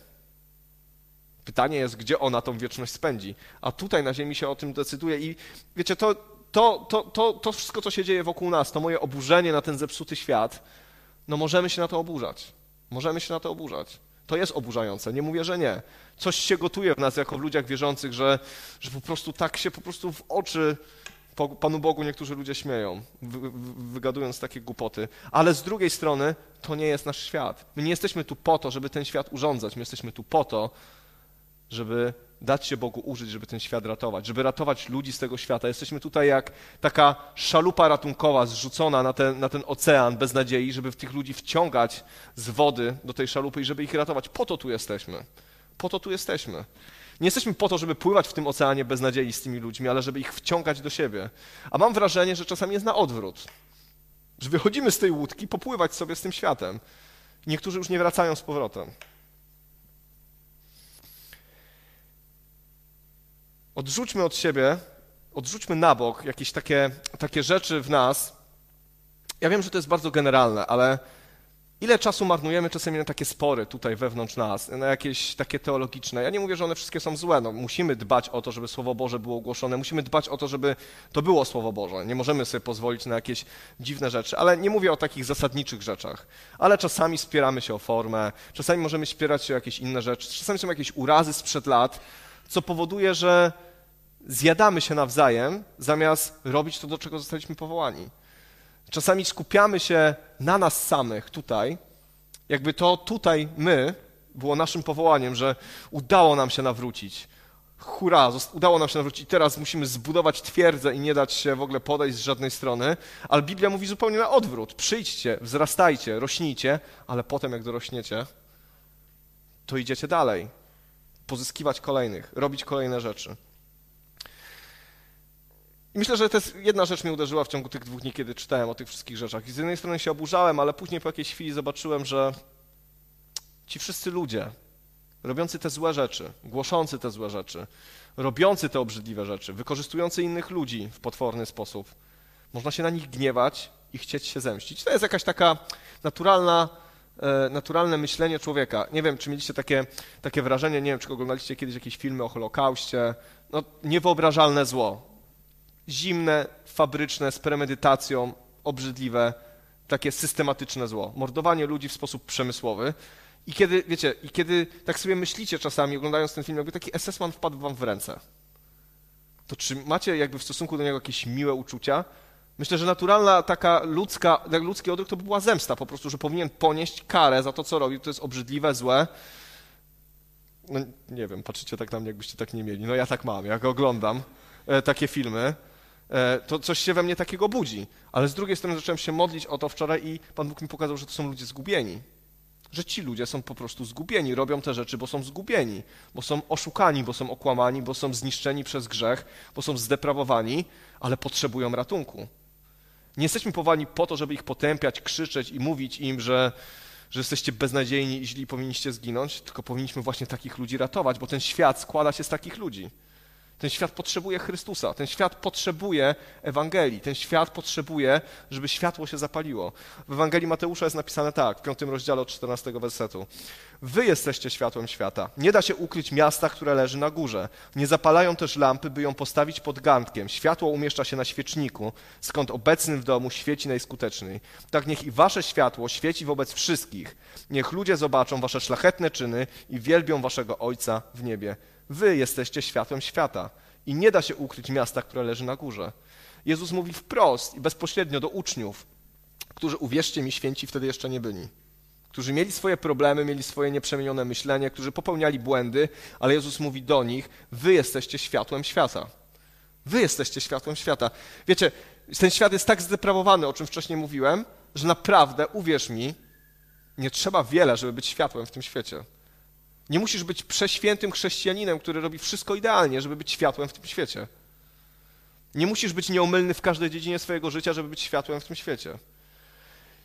Pytanie jest, gdzie ona tą wieczność spędzi. A tutaj na Ziemi się o tym decyduje. I wiecie, to, to, to, to, to wszystko, co się dzieje wokół nas, to moje oburzenie na ten zepsuty świat, no możemy się na to oburzać. Możemy się na to oburzać. To jest oburzające, nie mówię, że nie. Coś się gotuje w nas jako w ludziach wierzących, że, że po prostu tak się po prostu w oczy Panu Bogu niektórzy ludzie śmieją, wygadując takie głupoty. Ale z drugiej strony to nie jest nasz świat. My nie jesteśmy tu po to, żeby ten świat urządzać. My jesteśmy tu po to, żeby dać się Bogu użyć, żeby ten świat ratować, żeby ratować ludzi z tego świata. Jesteśmy tutaj jak taka szalupa ratunkowa zrzucona na ten, na ten ocean bez nadziei, żeby tych ludzi wciągać z wody do tej szalupy i żeby ich ratować. Po to tu jesteśmy. Po to tu jesteśmy. Nie jesteśmy po to, żeby pływać w tym oceanie bez nadziei z tymi ludźmi, ale żeby ich wciągać do siebie. A mam wrażenie, że czasami jest na odwrót. Że wychodzimy z tej łódki popływać sobie z tym światem. Niektórzy już nie wracają z powrotem. Odrzućmy od siebie, odrzućmy na bok jakieś takie, takie rzeczy w nas. Ja wiem, że to jest bardzo generalne, ale ile czasu marnujemy czasami na takie spory tutaj wewnątrz nas, na jakieś takie teologiczne. Ja nie mówię, że one wszystkie są złe. No, musimy dbać o to, żeby Słowo Boże było ogłoszone, musimy dbać o to, żeby to było Słowo Boże. Nie możemy sobie pozwolić na jakieś dziwne rzeczy, ale nie mówię o takich zasadniczych rzeczach. Ale czasami spieramy się o formę, czasami możemy spierać się o jakieś inne rzeczy, czasami są jakieś urazy sprzed lat, co powoduje, że zjadamy się nawzajem, zamiast robić to, do czego zostaliśmy powołani. Czasami skupiamy się na nas samych tutaj, jakby to tutaj my było naszym powołaniem, że udało nam się nawrócić. Hurra, udało nam się nawrócić. Teraz musimy zbudować twierdzę i nie dać się w ogóle podejść z żadnej strony. Ale Biblia mówi zupełnie na odwrót. Przyjdźcie, wzrastajcie, rośnijcie, ale potem jak dorośniecie, to idziecie dalej. Pozyskiwać kolejnych, robić kolejne rzeczy. I myślę, że to jest jedna rzecz mnie uderzyła w ciągu tych dwóch dni, kiedy czytałem o tych wszystkich rzeczach. I z jednej strony się oburzałem, ale później po jakiejś chwili zobaczyłem, że ci wszyscy ludzie, robiący te złe rzeczy, głoszący te złe rzeczy, robiący te obrzydliwe rzeczy, wykorzystujący innych ludzi w potworny sposób, można się na nich gniewać i chcieć się zemścić. To jest jakaś taka naturalna, naturalne myślenie człowieka. Nie wiem, czy mieliście takie, takie wrażenie, nie wiem, czy oglądaliście kiedyś jakieś filmy o Holokauście. No, niewyobrażalne zło zimne, fabryczne, z premedytacją, obrzydliwe, takie systematyczne zło. Mordowanie ludzi w sposób przemysłowy. I kiedy, wiecie, i kiedy tak sobie myślicie czasami, oglądając ten film, jakby taki SS-man wpadł wam w ręce, to czy macie jakby w stosunku do niego jakieś miłe uczucia? Myślę, że naturalna taka ludzka, ludzki odruch to by była zemsta po prostu, że powinien ponieść karę za to, co robi. To jest obrzydliwe, złe. No nie wiem, patrzycie tak na mnie, jakbyście tak nie mieli. No ja tak mam, jak oglądam e, takie filmy. E, to coś się we mnie takiego budzi. Ale z drugiej strony zacząłem się modlić o to wczoraj i Pan Bóg mi pokazał, że to są ludzie zgubieni. Że ci ludzie są po prostu zgubieni, robią te rzeczy, bo są zgubieni, bo są oszukani, bo są okłamani, bo są zniszczeni przez grzech, bo są zdeprawowani, ale potrzebują ratunku. Nie jesteśmy powołani po to, żeby ich potępiać, krzyczeć i mówić im, że że jesteście beznadziejni i źli powinniście zginąć, tylko powinniśmy właśnie takich ludzi ratować, bo ten świat składa się z takich ludzi. Ten świat potrzebuje Chrystusa, ten świat potrzebuje Ewangelii, ten świat potrzebuje, żeby światło się zapaliło. W Ewangelii Mateusza jest napisane tak, w piątym rozdziale od 14 wersetu. Wy jesteście światłem świata. Nie da się ukryć miasta, które leży na górze. Nie zapalają też lampy, by ją postawić pod garnkiem. Światło umieszcza się na świeczniku, skąd obecny w domu świeci najskuteczniej. Tak niech i wasze światło świeci wobec wszystkich. Niech ludzie zobaczą wasze szlachetne czyny i wielbią waszego Ojca w niebie. Wy jesteście światłem świata i nie da się ukryć miasta, które leży na górze. Jezus mówi wprost i bezpośrednio do uczniów, którzy, uwierzcie mi, święci wtedy jeszcze nie byli. Którzy mieli swoje problemy, mieli swoje nieprzemienione myślenie, którzy popełniali błędy, ale Jezus mówi do nich: Wy jesteście światłem świata. Wy jesteście światłem świata. Wiecie, ten świat jest tak zdeprawowany, o czym wcześniej mówiłem, że naprawdę, uwierz mi, nie trzeba wiele, żeby być światłem w tym świecie. Nie musisz być przeświętym chrześcijaninem, który robi wszystko idealnie, żeby być światłem w tym świecie. Nie musisz być nieomylny w każdej dziedzinie swojego życia, żeby być światłem w tym świecie.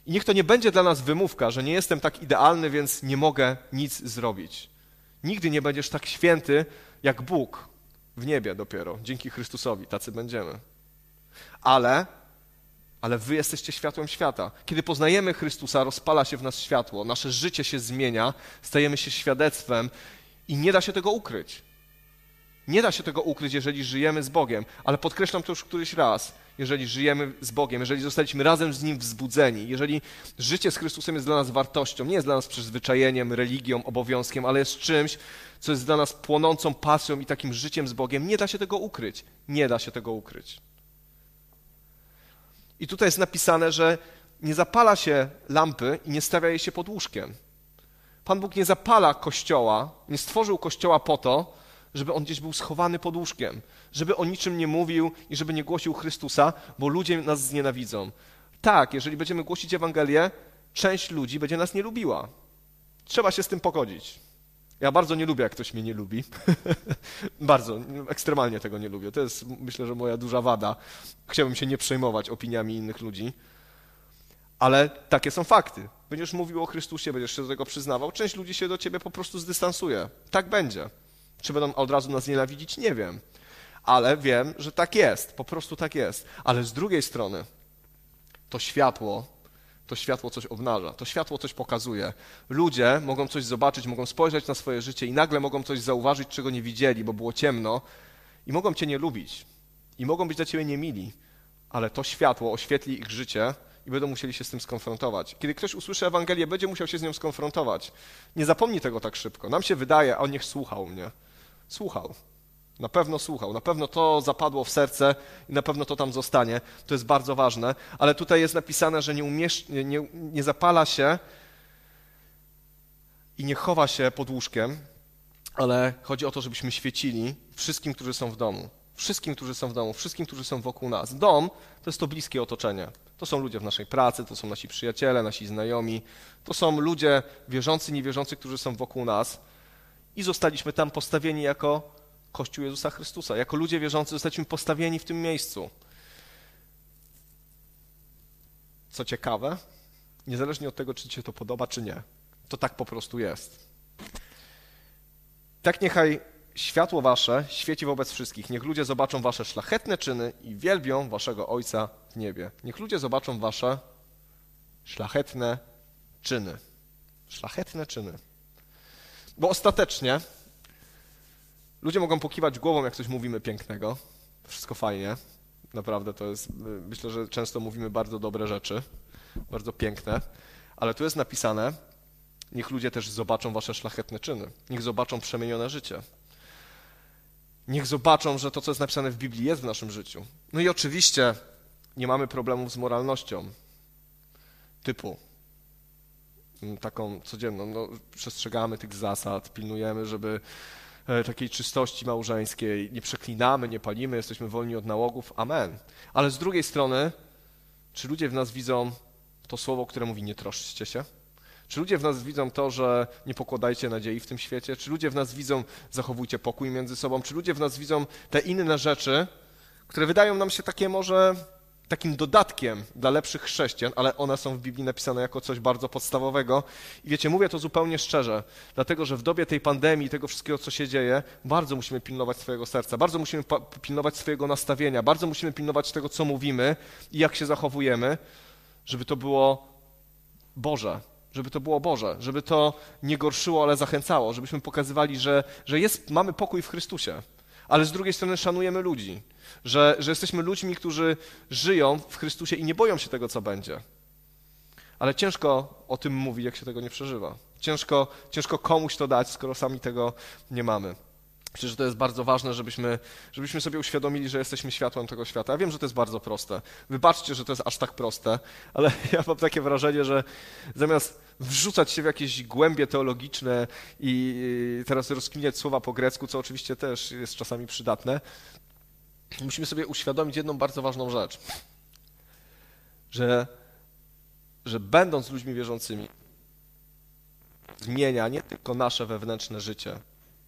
I niech to nie będzie dla nas wymówka, że nie jestem tak idealny, więc nie mogę nic zrobić. Nigdy nie będziesz tak święty jak Bóg w niebie dopiero. Dzięki Chrystusowi tacy będziemy. Ale ale wy jesteście światłem świata. Kiedy poznajemy Chrystusa, rozpala się w nas światło, nasze życie się zmienia, stajemy się świadectwem i nie da się tego ukryć. Nie da się tego ukryć, jeżeli żyjemy z Bogiem, ale podkreślam to już któryś raz. Jeżeli żyjemy z Bogiem, jeżeli zostaliśmy razem z Nim wzbudzeni, jeżeli życie z Chrystusem jest dla nas wartością, nie jest dla nas przyzwyczajeniem, religią, obowiązkiem, ale jest czymś, co jest dla nas płonącą pasją i takim życiem z Bogiem, nie da się tego ukryć. Nie da się tego ukryć. I tutaj jest napisane, że nie zapala się lampy i nie stawia jej się pod łóżkiem. Pan Bóg nie zapala kościoła, nie stworzył kościoła po to, żeby on gdzieś był schowany pod łóżkiem, żeby o niczym nie mówił i żeby nie głosił Chrystusa, bo ludzie nas znienawidzą. Tak, jeżeli będziemy głosić Ewangelię, część ludzi będzie nas nie lubiła. Trzeba się z tym pogodzić. Ja bardzo nie lubię, jak ktoś mnie nie lubi. bardzo, ekstremalnie tego nie lubię. To jest, myślę, że moja duża wada. Chciałbym się nie przejmować opiniami innych ludzi. Ale takie są fakty. Będziesz mówił o Chrystusie, będziesz się do tego przyznawał, część ludzi się do ciebie po prostu zdystansuje. Tak będzie. Czy będą od razu nas nienawidzić? Nie wiem. Ale wiem, że tak jest. Po prostu tak jest. Ale z drugiej strony to światło to światło coś obnaża, to światło coś pokazuje. Ludzie mogą coś zobaczyć, mogą spojrzeć na swoje życie i nagle mogą coś zauważyć, czego nie widzieli, bo było ciemno i mogą cię nie lubić i mogą być dla ciebie niemili, ale to światło oświetli ich życie i będą musieli się z tym skonfrontować. Kiedy ktoś usłyszy Ewangelię, będzie musiał się z nią skonfrontować. Nie zapomnij tego tak szybko. Nam się wydaje, a on niech słuchał mnie. Słuchał. Na pewno słuchał, na pewno to zapadło w serce i na pewno to tam zostanie. To jest bardzo ważne. Ale tutaj jest napisane, że nie, umiesz, nie, nie zapala się i nie chowa się pod łóżkiem, ale chodzi o to, żebyśmy świecili wszystkim, którzy są w domu. Wszystkim, którzy są w domu, wszystkim, którzy są wokół nas. Dom to jest to bliskie otoczenie. To są ludzie w naszej pracy, to są nasi przyjaciele, nasi znajomi, to są ludzie wierzący, niewierzący, którzy są wokół nas. I zostaliśmy tam postawieni jako Kościół Jezusa Chrystusa. Jako ludzie wierzący zostaliśmy postawieni w tym miejscu. Co ciekawe, niezależnie od tego, czy Ci się to podoba, czy nie, to tak po prostu jest. Tak niechaj światło Wasze świeci wobec wszystkich. Niech ludzie zobaczą Wasze szlachetne czyny i wielbią Waszego Ojca w niebie. Niech ludzie zobaczą Wasze szlachetne czyny. Szlachetne czyny. Bo ostatecznie Ludzie mogą pokiwać głową, jak coś mówimy pięknego. Wszystko fajnie. Naprawdę to jest, myślę, że często mówimy bardzo dobre rzeczy, bardzo piękne, ale tu jest napisane, niech ludzie też zobaczą wasze szlachetne czyny. Niech zobaczą przemienione życie. Niech zobaczą, że to, co jest napisane w Biblii, jest w naszym życiu. No i oczywiście nie mamy problemów z moralnością typu mm, taką codzienną. No, przestrzegamy tych zasad, pilnujemy, żeby takiej czystości małżeńskiej, nie przeklinamy, nie palimy, jesteśmy wolni od nałogów. Amen. Ale z drugiej strony, czy ludzie w nas widzą to słowo, które mówi nie troszczcie się? Czy ludzie w nas widzą to, że nie pokładajcie nadziei w tym świecie? Czy ludzie w nas widzą zachowujcie pokój między sobą? Czy ludzie w nas widzą te inne rzeczy, które wydają nam się takie może takim dodatkiem dla lepszych chrześcijan, ale one są w Biblii napisane jako coś bardzo podstawowego. I wiecie, mówię to zupełnie szczerze, dlatego że w dobie tej pandemii, tego wszystkiego, co się dzieje, bardzo musimy pilnować swojego serca, bardzo musimy pilnować swojego nastawienia, bardzo musimy pilnować tego, co mówimy i jak się zachowujemy, żeby to było Boże, żeby to było Boże, żeby to nie gorszyło, ale zachęcało, żebyśmy pokazywali, że, że jest, mamy pokój w Chrystusie, ale z drugiej strony szanujemy ludzi, że, że jesteśmy ludźmi, którzy żyją w Chrystusie i nie boją się tego, co będzie. Ale ciężko o tym mówić, jak się tego nie przeżywa. Ciężko, ciężko komuś to dać, skoro sami tego nie mamy. Myślę, że to jest bardzo ważne, żebyśmy, żebyśmy sobie uświadomili, że jesteśmy światłem tego świata. Ja wiem, że to jest bardzo proste. Wybaczcie, że to jest aż tak proste, ale ja mam takie wrażenie, że zamiast wrzucać się w jakieś głębie teologiczne i teraz rozkminiać słowa po grecku, co oczywiście też jest czasami przydatne, musimy sobie uświadomić jedną bardzo ważną rzecz. Że, że będąc ludźmi wierzącymi, zmienia nie tylko nasze wewnętrzne życie,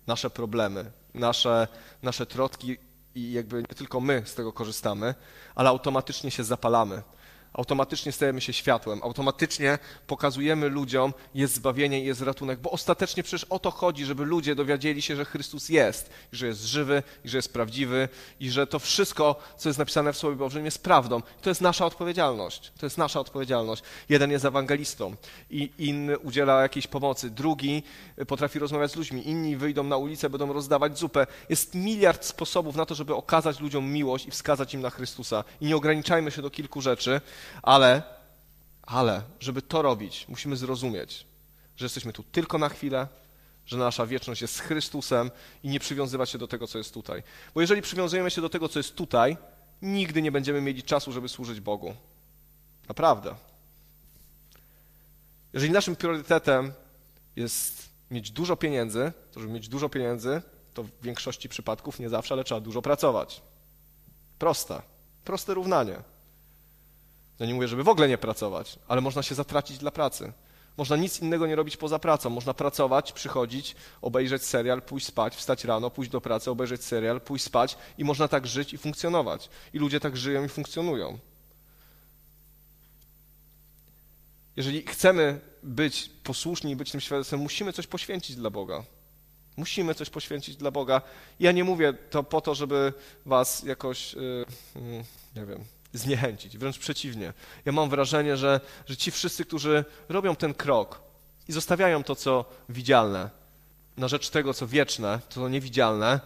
nasze problemy, nasze, nasze trotki i jakby nie tylko my z tego korzystamy, ale automatycznie się zapalamy automatycznie stajemy się światłem, automatycznie pokazujemy ludziom, jest zbawienie i jest ratunek, bo ostatecznie przecież o to chodzi, żeby ludzie dowiedzieli się, że Chrystus jest, że jest żywy, i że jest prawdziwy, i że to wszystko, co jest napisane w Słowie Bożym, jest prawdą. To jest nasza odpowiedzialność. To jest nasza odpowiedzialność. Jeden jest ewangelistą i inny udziela jakiejś pomocy, drugi potrafi rozmawiać z ludźmi, inni wyjdą na ulicę, będą rozdawać zupę. Jest miliard sposobów na to, żeby okazać ludziom miłość i wskazać im na Chrystusa. I nie ograniczajmy się do kilku rzeczy, ale, ale, żeby to robić, musimy zrozumieć, że jesteśmy tu tylko na chwilę, że nasza wieczność jest z Chrystusem i nie przywiązywać się do tego, co jest tutaj. Bo jeżeli przywiązujemy się do tego, co jest tutaj, nigdy nie będziemy mieli czasu, żeby służyć Bogu. Naprawdę. Jeżeli naszym priorytetem jest mieć dużo pieniędzy, to żeby mieć dużo pieniędzy, to w większości przypadków, nie zawsze, ale trzeba dużo pracować. Proste. Proste równanie. Ja nie mówię, żeby w ogóle nie pracować, ale można się zatracić dla pracy. Można nic innego nie robić poza pracą. Można pracować, przychodzić, obejrzeć serial, pójść spać, wstać rano, pójść do pracy, obejrzeć serial, pójść spać i można tak żyć i funkcjonować. I ludzie tak żyją i funkcjonują. Jeżeli chcemy być posłuszni i być tym świadectwem, musimy coś poświęcić dla Boga. Musimy coś poświęcić dla Boga. Ja nie mówię to po to, żeby was jakoś, yy, yy, nie wiem, zniechęcić, wręcz przeciwnie. Ja mam wrażenie, że, że ci wszyscy, którzy robią ten krok i zostawiają to, co widzialne, na rzecz tego, co wieczne, co niewidzialne,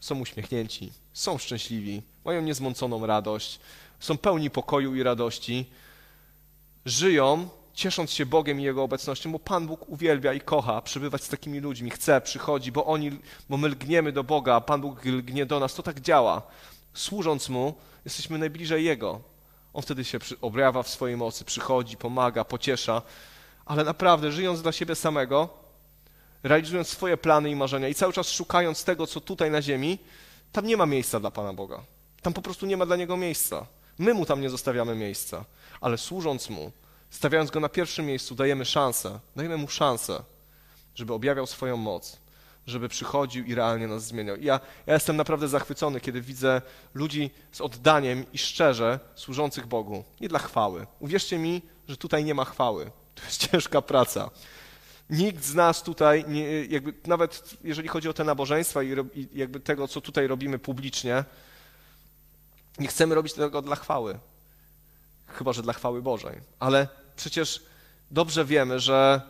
są uśmiechnięci, są szczęśliwi, mają niezmąconą radość, są pełni pokoju i radości, żyją ciesząc się Bogiem i Jego obecnością, bo Pan Bóg uwielbia i kocha przybywać z takimi ludźmi, chce, przychodzi, bo oni, bo my lgniemy do Boga, a Pan Bóg lgnie do nas, to tak działa. Służąc Mu, jesteśmy najbliżej Jego. On wtedy się objawia w swojej mocy, przychodzi, pomaga, pociesza, ale naprawdę żyjąc dla siebie samego, realizując swoje plany i marzenia i cały czas szukając tego, co tutaj na ziemi, tam nie ma miejsca dla Pana Boga. Tam po prostu nie ma dla Niego miejsca. My Mu tam nie zostawiamy miejsca, ale służąc Mu, stawiając Go na pierwszym miejscu, dajemy szansę, dajemy Mu szansę, żeby objawiał swoją moc, żeby przychodził i realnie nas zmieniał. I ja, ja jestem naprawdę zachwycony, kiedy widzę ludzi z oddaniem i szczerze służących Bogu. Nie dla chwały. Uwierzcie mi, że tutaj nie ma chwały. To jest ciężka praca. Nikt z nas tutaj, nie, jakby nawet jeżeli chodzi o te nabożeństwa i, i jakby tego, co tutaj robimy publicznie, nie chcemy robić tego dla chwały. Chyba, że dla chwały Bożej. Ale przecież dobrze wiemy, że,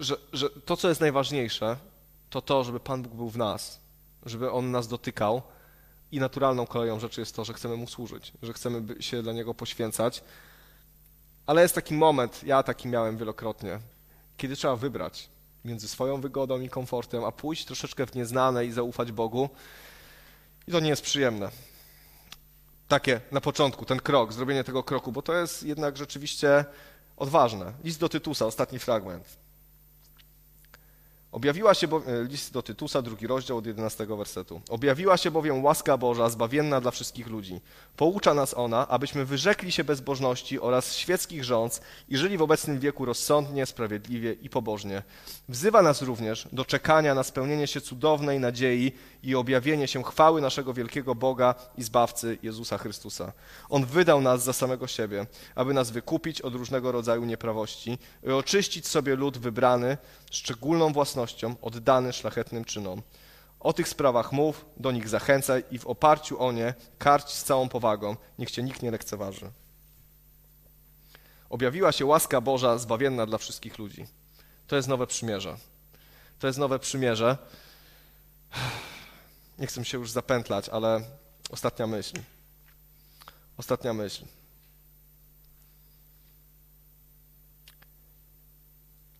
że, że to, co jest najważniejsze, to to, żeby Pan Bóg był w nas, żeby On nas dotykał i naturalną koleją rzeczy jest to, że chcemy Mu służyć, że chcemy się dla Niego poświęcać. Ale jest taki moment, ja taki miałem wielokrotnie, kiedy trzeba wybrać między swoją wygodą i komfortem, a pójść troszeczkę w nieznane i zaufać Bogu. I to nie jest przyjemne. Takie na początku, ten krok, zrobienie tego kroku, bo to jest jednak rzeczywiście odważne. List do Tytusa, ostatni fragment. Objawiła się bowiem, list do Tytusa, drugi rozdział od 11 wersetu. Objawiła się bowiem łaska Boża, zbawienna dla wszystkich ludzi. Poucza nas ona, abyśmy wyrzekli się bezbożności oraz świeckich rządz i żyli w obecnym wieku rozsądnie, sprawiedliwie i pobożnie. Wzywa nas również do czekania na spełnienie się cudownej nadziei i objawienie się chwały naszego wielkiego Boga i Zbawcy Jezusa Chrystusa. On wydał nas za samego siebie, aby nas wykupić od różnego rodzaju nieprawości i oczyścić sobie lud wybrany, szczególną własnością, oddany szlachetnym czynom. O tych sprawach mów, do nich zachęcaj i w oparciu o nie karć z całą powagą, niech cię nikt nie lekceważy. Objawiła się łaska Boża zbawienna dla wszystkich ludzi. To jest nowe przymierze. To jest nowe przymierze. Nie chcę się już zapętlać, ale ostatnia myśl. Ostatnia myśl.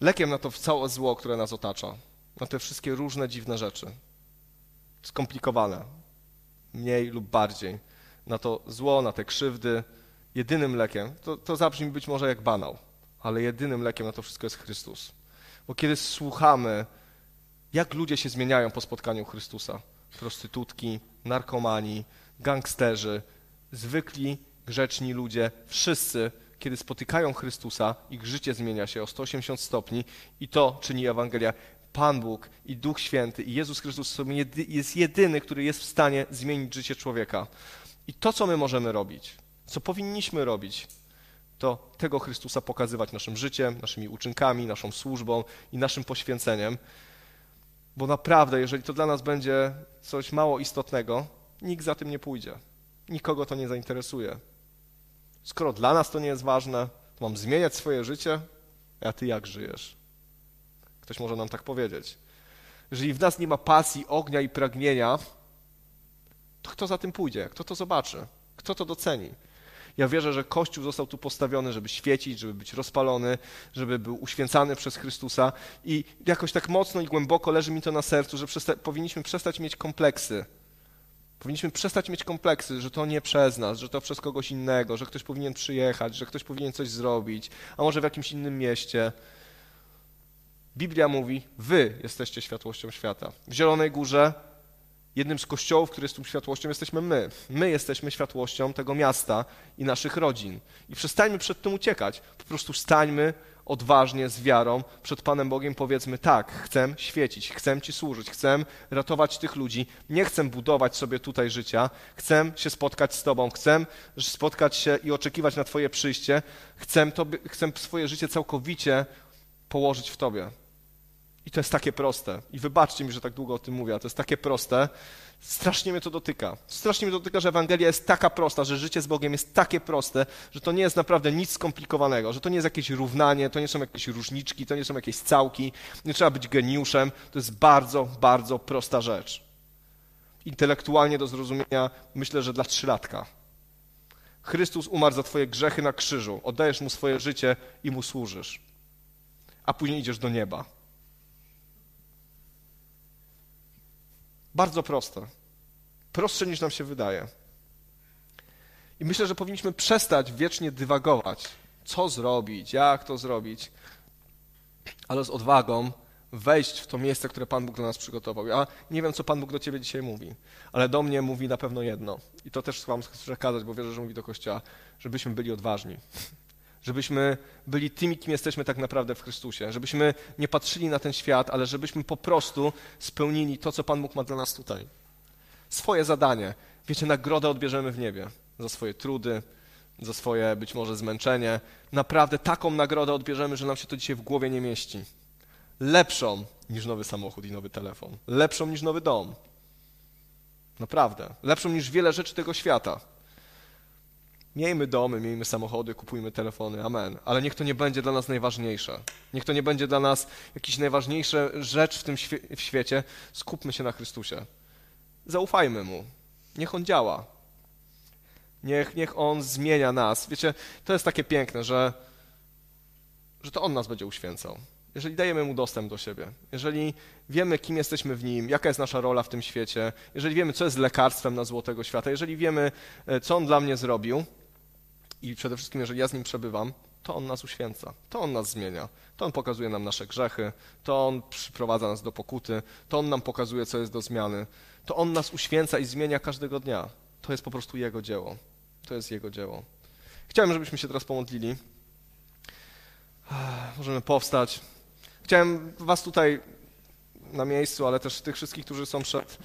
Lekiem na to całe zło, które nas otacza, na te wszystkie różne dziwne rzeczy, skomplikowane, mniej lub bardziej, na to zło, na te krzywdy, jedynym lekiem, to, to zabrzmi być może jak banał, ale jedynym lekiem na to wszystko jest Chrystus. Bo kiedy słuchamy, jak ludzie się zmieniają po spotkaniu Chrystusa, prostytutki, narkomani, gangsterzy, zwykli, grzeczni ludzie, wszyscy, kiedy spotykają Chrystusa, ich życie zmienia się o 180 stopni i to czyni Ewangelia. Pan Bóg i Duch Święty i Jezus Chrystus jest jedyny, który jest w stanie zmienić życie człowieka. I to, co my możemy robić, co powinniśmy robić, to tego Chrystusa pokazywać naszym życiem, naszymi uczynkami, naszą służbą i naszym poświęceniem. Bo naprawdę, jeżeli to dla nas będzie coś mało istotnego, nikt za tym nie pójdzie. Nikogo to nie zainteresuje. Skoro dla nas to nie jest ważne, to mam zmieniać swoje życie, a ty jak żyjesz? Ktoś może nam tak powiedzieć. Jeżeli w nas nie ma pasji, ognia i pragnienia, to kto za tym pójdzie? Kto to zobaczy? Kto to doceni? Ja wierzę, że Kościół został tu postawiony, żeby świecić, żeby być rozpalony, żeby był uświęcany przez Chrystusa i jakoś tak mocno i głęboko leży mi to na sercu, że przesta powinniśmy przestać mieć kompleksy. Powinniśmy przestać mieć kompleksy, że to nie przez nas, że to przez kogoś innego, że ktoś powinien przyjechać, że ktoś powinien coś zrobić, a może w jakimś innym mieście. Biblia mówi: Wy jesteście światłością świata. W Zielonej Górze jednym z kościołów, który jest tą światłością, jesteśmy my. My jesteśmy światłością tego miasta i naszych rodzin. I przestańmy przed tym uciekać. Po prostu stańmy odważnie, z wiarą przed Panem Bogiem, powiedzmy tak, chcę świecić, chcę Ci służyć, chcę ratować tych ludzi, nie chcę budować sobie tutaj życia, chcę się spotkać z Tobą, chcę spotkać się i oczekiwać na Twoje przyjście, chcę, tobie, chcę swoje życie całkowicie położyć w Tobie. I to jest takie proste. I wybaczcie mi, że tak długo o tym mówię, to jest takie proste. Strasznie mnie to dotyka. Strasznie mnie to dotyka, że Ewangelia jest taka prosta, że życie z Bogiem jest takie proste, że to nie jest naprawdę nic skomplikowanego, że to nie jest jakieś równanie, to nie są jakieś różniczki, to nie są jakieś całki, nie trzeba być geniuszem. To jest bardzo, bardzo prosta rzecz. Intelektualnie do zrozumienia myślę, że dla trzylatka. Chrystus umarł za twoje grzechy na krzyżu, oddajesz Mu swoje życie i Mu służysz, a później idziesz do nieba. Bardzo proste. Prostsze niż nam się wydaje. I myślę, że powinniśmy przestać wiecznie dywagować, co zrobić, jak to zrobić, ale z odwagą wejść w to miejsce, które Pan Bóg dla nas przygotował. Ja nie wiem, co Pan Bóg do ciebie dzisiaj mówi, ale do mnie mówi na pewno jedno. I to też wam chcę przekazać, bo wierzę, że mówi do Kościoła, żebyśmy byli odważni żebyśmy byli tymi, kim jesteśmy tak naprawdę w Chrystusie, żebyśmy nie patrzyli na ten świat, ale żebyśmy po prostu spełnili to, co Pan Bóg ma dla nas tutaj. Swoje zadanie. Wiecie, nagrodę odbierzemy w niebie za swoje trudy, za swoje być może zmęczenie. Naprawdę taką nagrodę odbierzemy, że nam się to dzisiaj w głowie nie mieści. Lepszą niż nowy samochód i nowy telefon. Lepszą niż nowy dom. Naprawdę. Lepszą niż wiele rzeczy tego świata. Miejmy domy, miejmy samochody, kupujmy telefony, amen. Ale niech to nie będzie dla nas najważniejsze. Niech to nie będzie dla nas jakaś najważniejsza rzecz w tym świe w świecie. Skupmy się na Chrystusie. Zaufajmy Mu. Niech On działa. Niech, niech On zmienia nas. Wiecie, to jest takie piękne, że, że to On nas będzie uświęcał. Jeżeli dajemy Mu dostęp do siebie, jeżeli wiemy, kim jesteśmy w Nim, jaka jest nasza rola w tym świecie, jeżeli wiemy, co jest lekarstwem na złotego świata, jeżeli wiemy, e, co On dla mnie zrobił, i przede wszystkim, jeżeli ja z nim przebywam, to On nas uświęca, to On nas zmienia, to On pokazuje nam nasze grzechy, to On przyprowadza nas do pokuty, to On nam pokazuje, co jest do zmiany, to On nas uświęca i zmienia każdego dnia. To jest po prostu Jego dzieło. To jest Jego dzieło. Chciałem, żebyśmy się teraz pomodlili. Możemy powstać. Chciałem Was tutaj na miejscu, ale też tych wszystkich, którzy są przed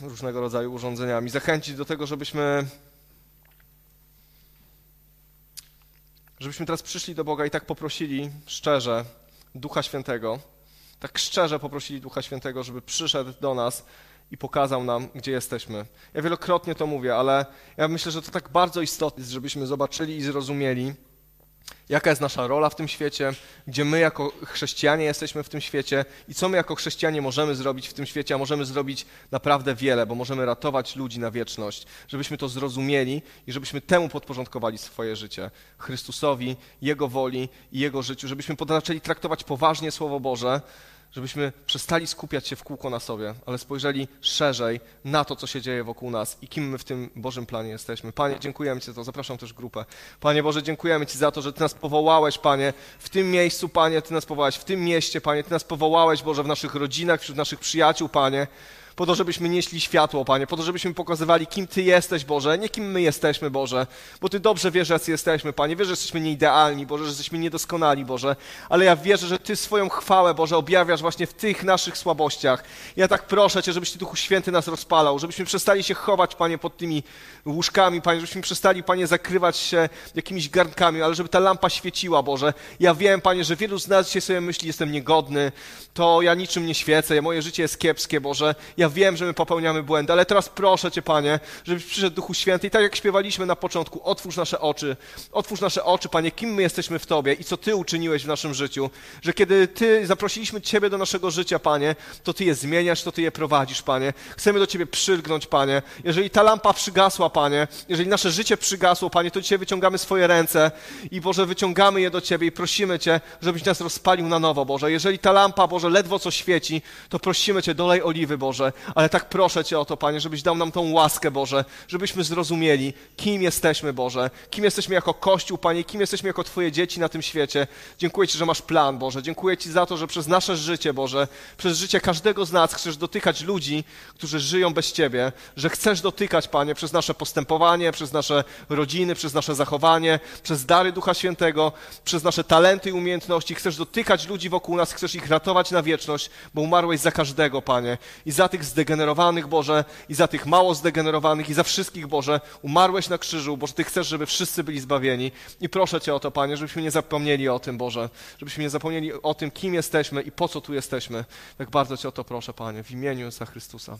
różnego rodzaju urządzeniami, zachęcić do tego, żebyśmy żebyśmy teraz przyszli do Boga i tak poprosili szczerze Ducha Świętego, tak szczerze poprosili Ducha Świętego, żeby przyszedł do nas i pokazał nam, gdzie jesteśmy. Ja wielokrotnie to mówię, ale ja myślę, że to tak bardzo istotne jest, żebyśmy zobaczyli i zrozumieli, jaka jest nasza rola w tym świecie, gdzie my jako chrześcijanie jesteśmy w tym świecie i co my jako chrześcijanie możemy zrobić w tym świecie, a możemy zrobić naprawdę wiele, bo możemy ratować ludzi na wieczność, żebyśmy to zrozumieli i żebyśmy temu podporządkowali swoje życie. Chrystusowi, Jego woli i Jego życiu, żebyśmy zaczęli traktować poważnie Słowo Boże, żebyśmy przestali skupiać się w kółko na sobie, ale spojrzeli szerzej na to, co się dzieje wokół nas i kim my w tym Bożym planie jesteśmy. Panie, dziękujemy Ci za to. Zapraszam też grupę. Panie Boże, dziękujemy Ci za to, że Ty nas powołałeś, Panie, w tym miejscu, Panie, Ty nas powołałeś w tym mieście, Panie, Ty nas powołałeś, Boże, w naszych rodzinach, wśród naszych przyjaciół, Panie po to, żebyśmy nieśli światło, Panie, po to, żebyśmy pokazywali, kim Ty jesteś, Boże, nie kim my jesteśmy, Boże, bo Ty dobrze wiesz, jacy jesteśmy, Panie, wiesz, że jesteśmy nieidealni, Boże, że jesteśmy niedoskonali, Boże, ale ja wierzę, że Ty swoją chwałę, Boże, objawiasz właśnie w tych naszych słabościach. Ja tak proszę Cię, żebyś Ty, Duchu Święty, nas rozpalał, żebyśmy przestali się chować, Panie, pod tymi łóżkami, Panie, żebyśmy przestali, Panie, zakrywać się jakimiś garnkami, ale żeby ta lampa świeciła, Boże. Ja wiem, Panie, że wielu z nas dzisiaj sobie myśli, jestem niegodny, to ja niczym nie świecę, moje życie jest kiepskie, Boże. Ja wiem, że my popełniamy błędy, ale teraz proszę Cię, Panie, żebyś przyszedł Duchu Święty i tak jak śpiewaliśmy na początku, otwórz nasze oczy, otwórz nasze oczy, Panie, kim my jesteśmy w Tobie i co Ty uczyniłeś w naszym życiu, że kiedy Ty zaprosiliśmy Ciebie do naszego życia, Panie, to Ty je zmieniasz, to Ty je prowadzisz, Panie. Chcemy do Ciebie przylgnąć, Panie. Jeżeli ta lampa przygasła, Panie, jeżeli nasze życie przygasło, Panie, to dzisiaj wyciągamy swoje ręce i Boże, wyciągamy je do Ciebie i prosimy Cię, żebyś nas rozpalił na nowo, Boże. Jeżeli ta lampa, Boże, ledwo co świeci, to prosimy Cię, dolej oliwy, Boże, ale tak proszę Cię o to, Panie, żebyś dał nam tą łaskę, Boże, żebyśmy zrozumieli, kim jesteśmy, Boże, kim jesteśmy jako Kościół, Panie, kim jesteśmy jako Twoje dzieci na tym świecie. Dziękuję Ci, że masz plan, Boże. Dziękuję Ci za to, że przez nasze życie, Boże, przez życie każdego z nas chcesz dotykać ludzi, którzy żyją bez Ciebie, że chcesz dotykać, Panie, przez nasze postępowanie, przez nasze rodziny, przez nasze zachowanie, przez dary Ducha Świętego, przez nasze talenty i umiejętności. Chcesz dotykać ludzi wokół nas, chcesz ich ratować na wieczność, bo umarłeś za każdego, Panie. I za tych zdegenerowanych, Boże, i za tych mało zdegenerowanych, i za wszystkich, Boże. Umarłeś na krzyżu, Boże, Ty chcesz, żeby wszyscy byli zbawieni. I proszę Cię o to, Panie, żebyśmy nie zapomnieli o tym, Boże. Żebyśmy nie zapomnieli o tym, kim jesteśmy i po co tu jesteśmy. Tak bardzo Cię o to proszę, Panie, w imieniu Jezusa Chrystusa.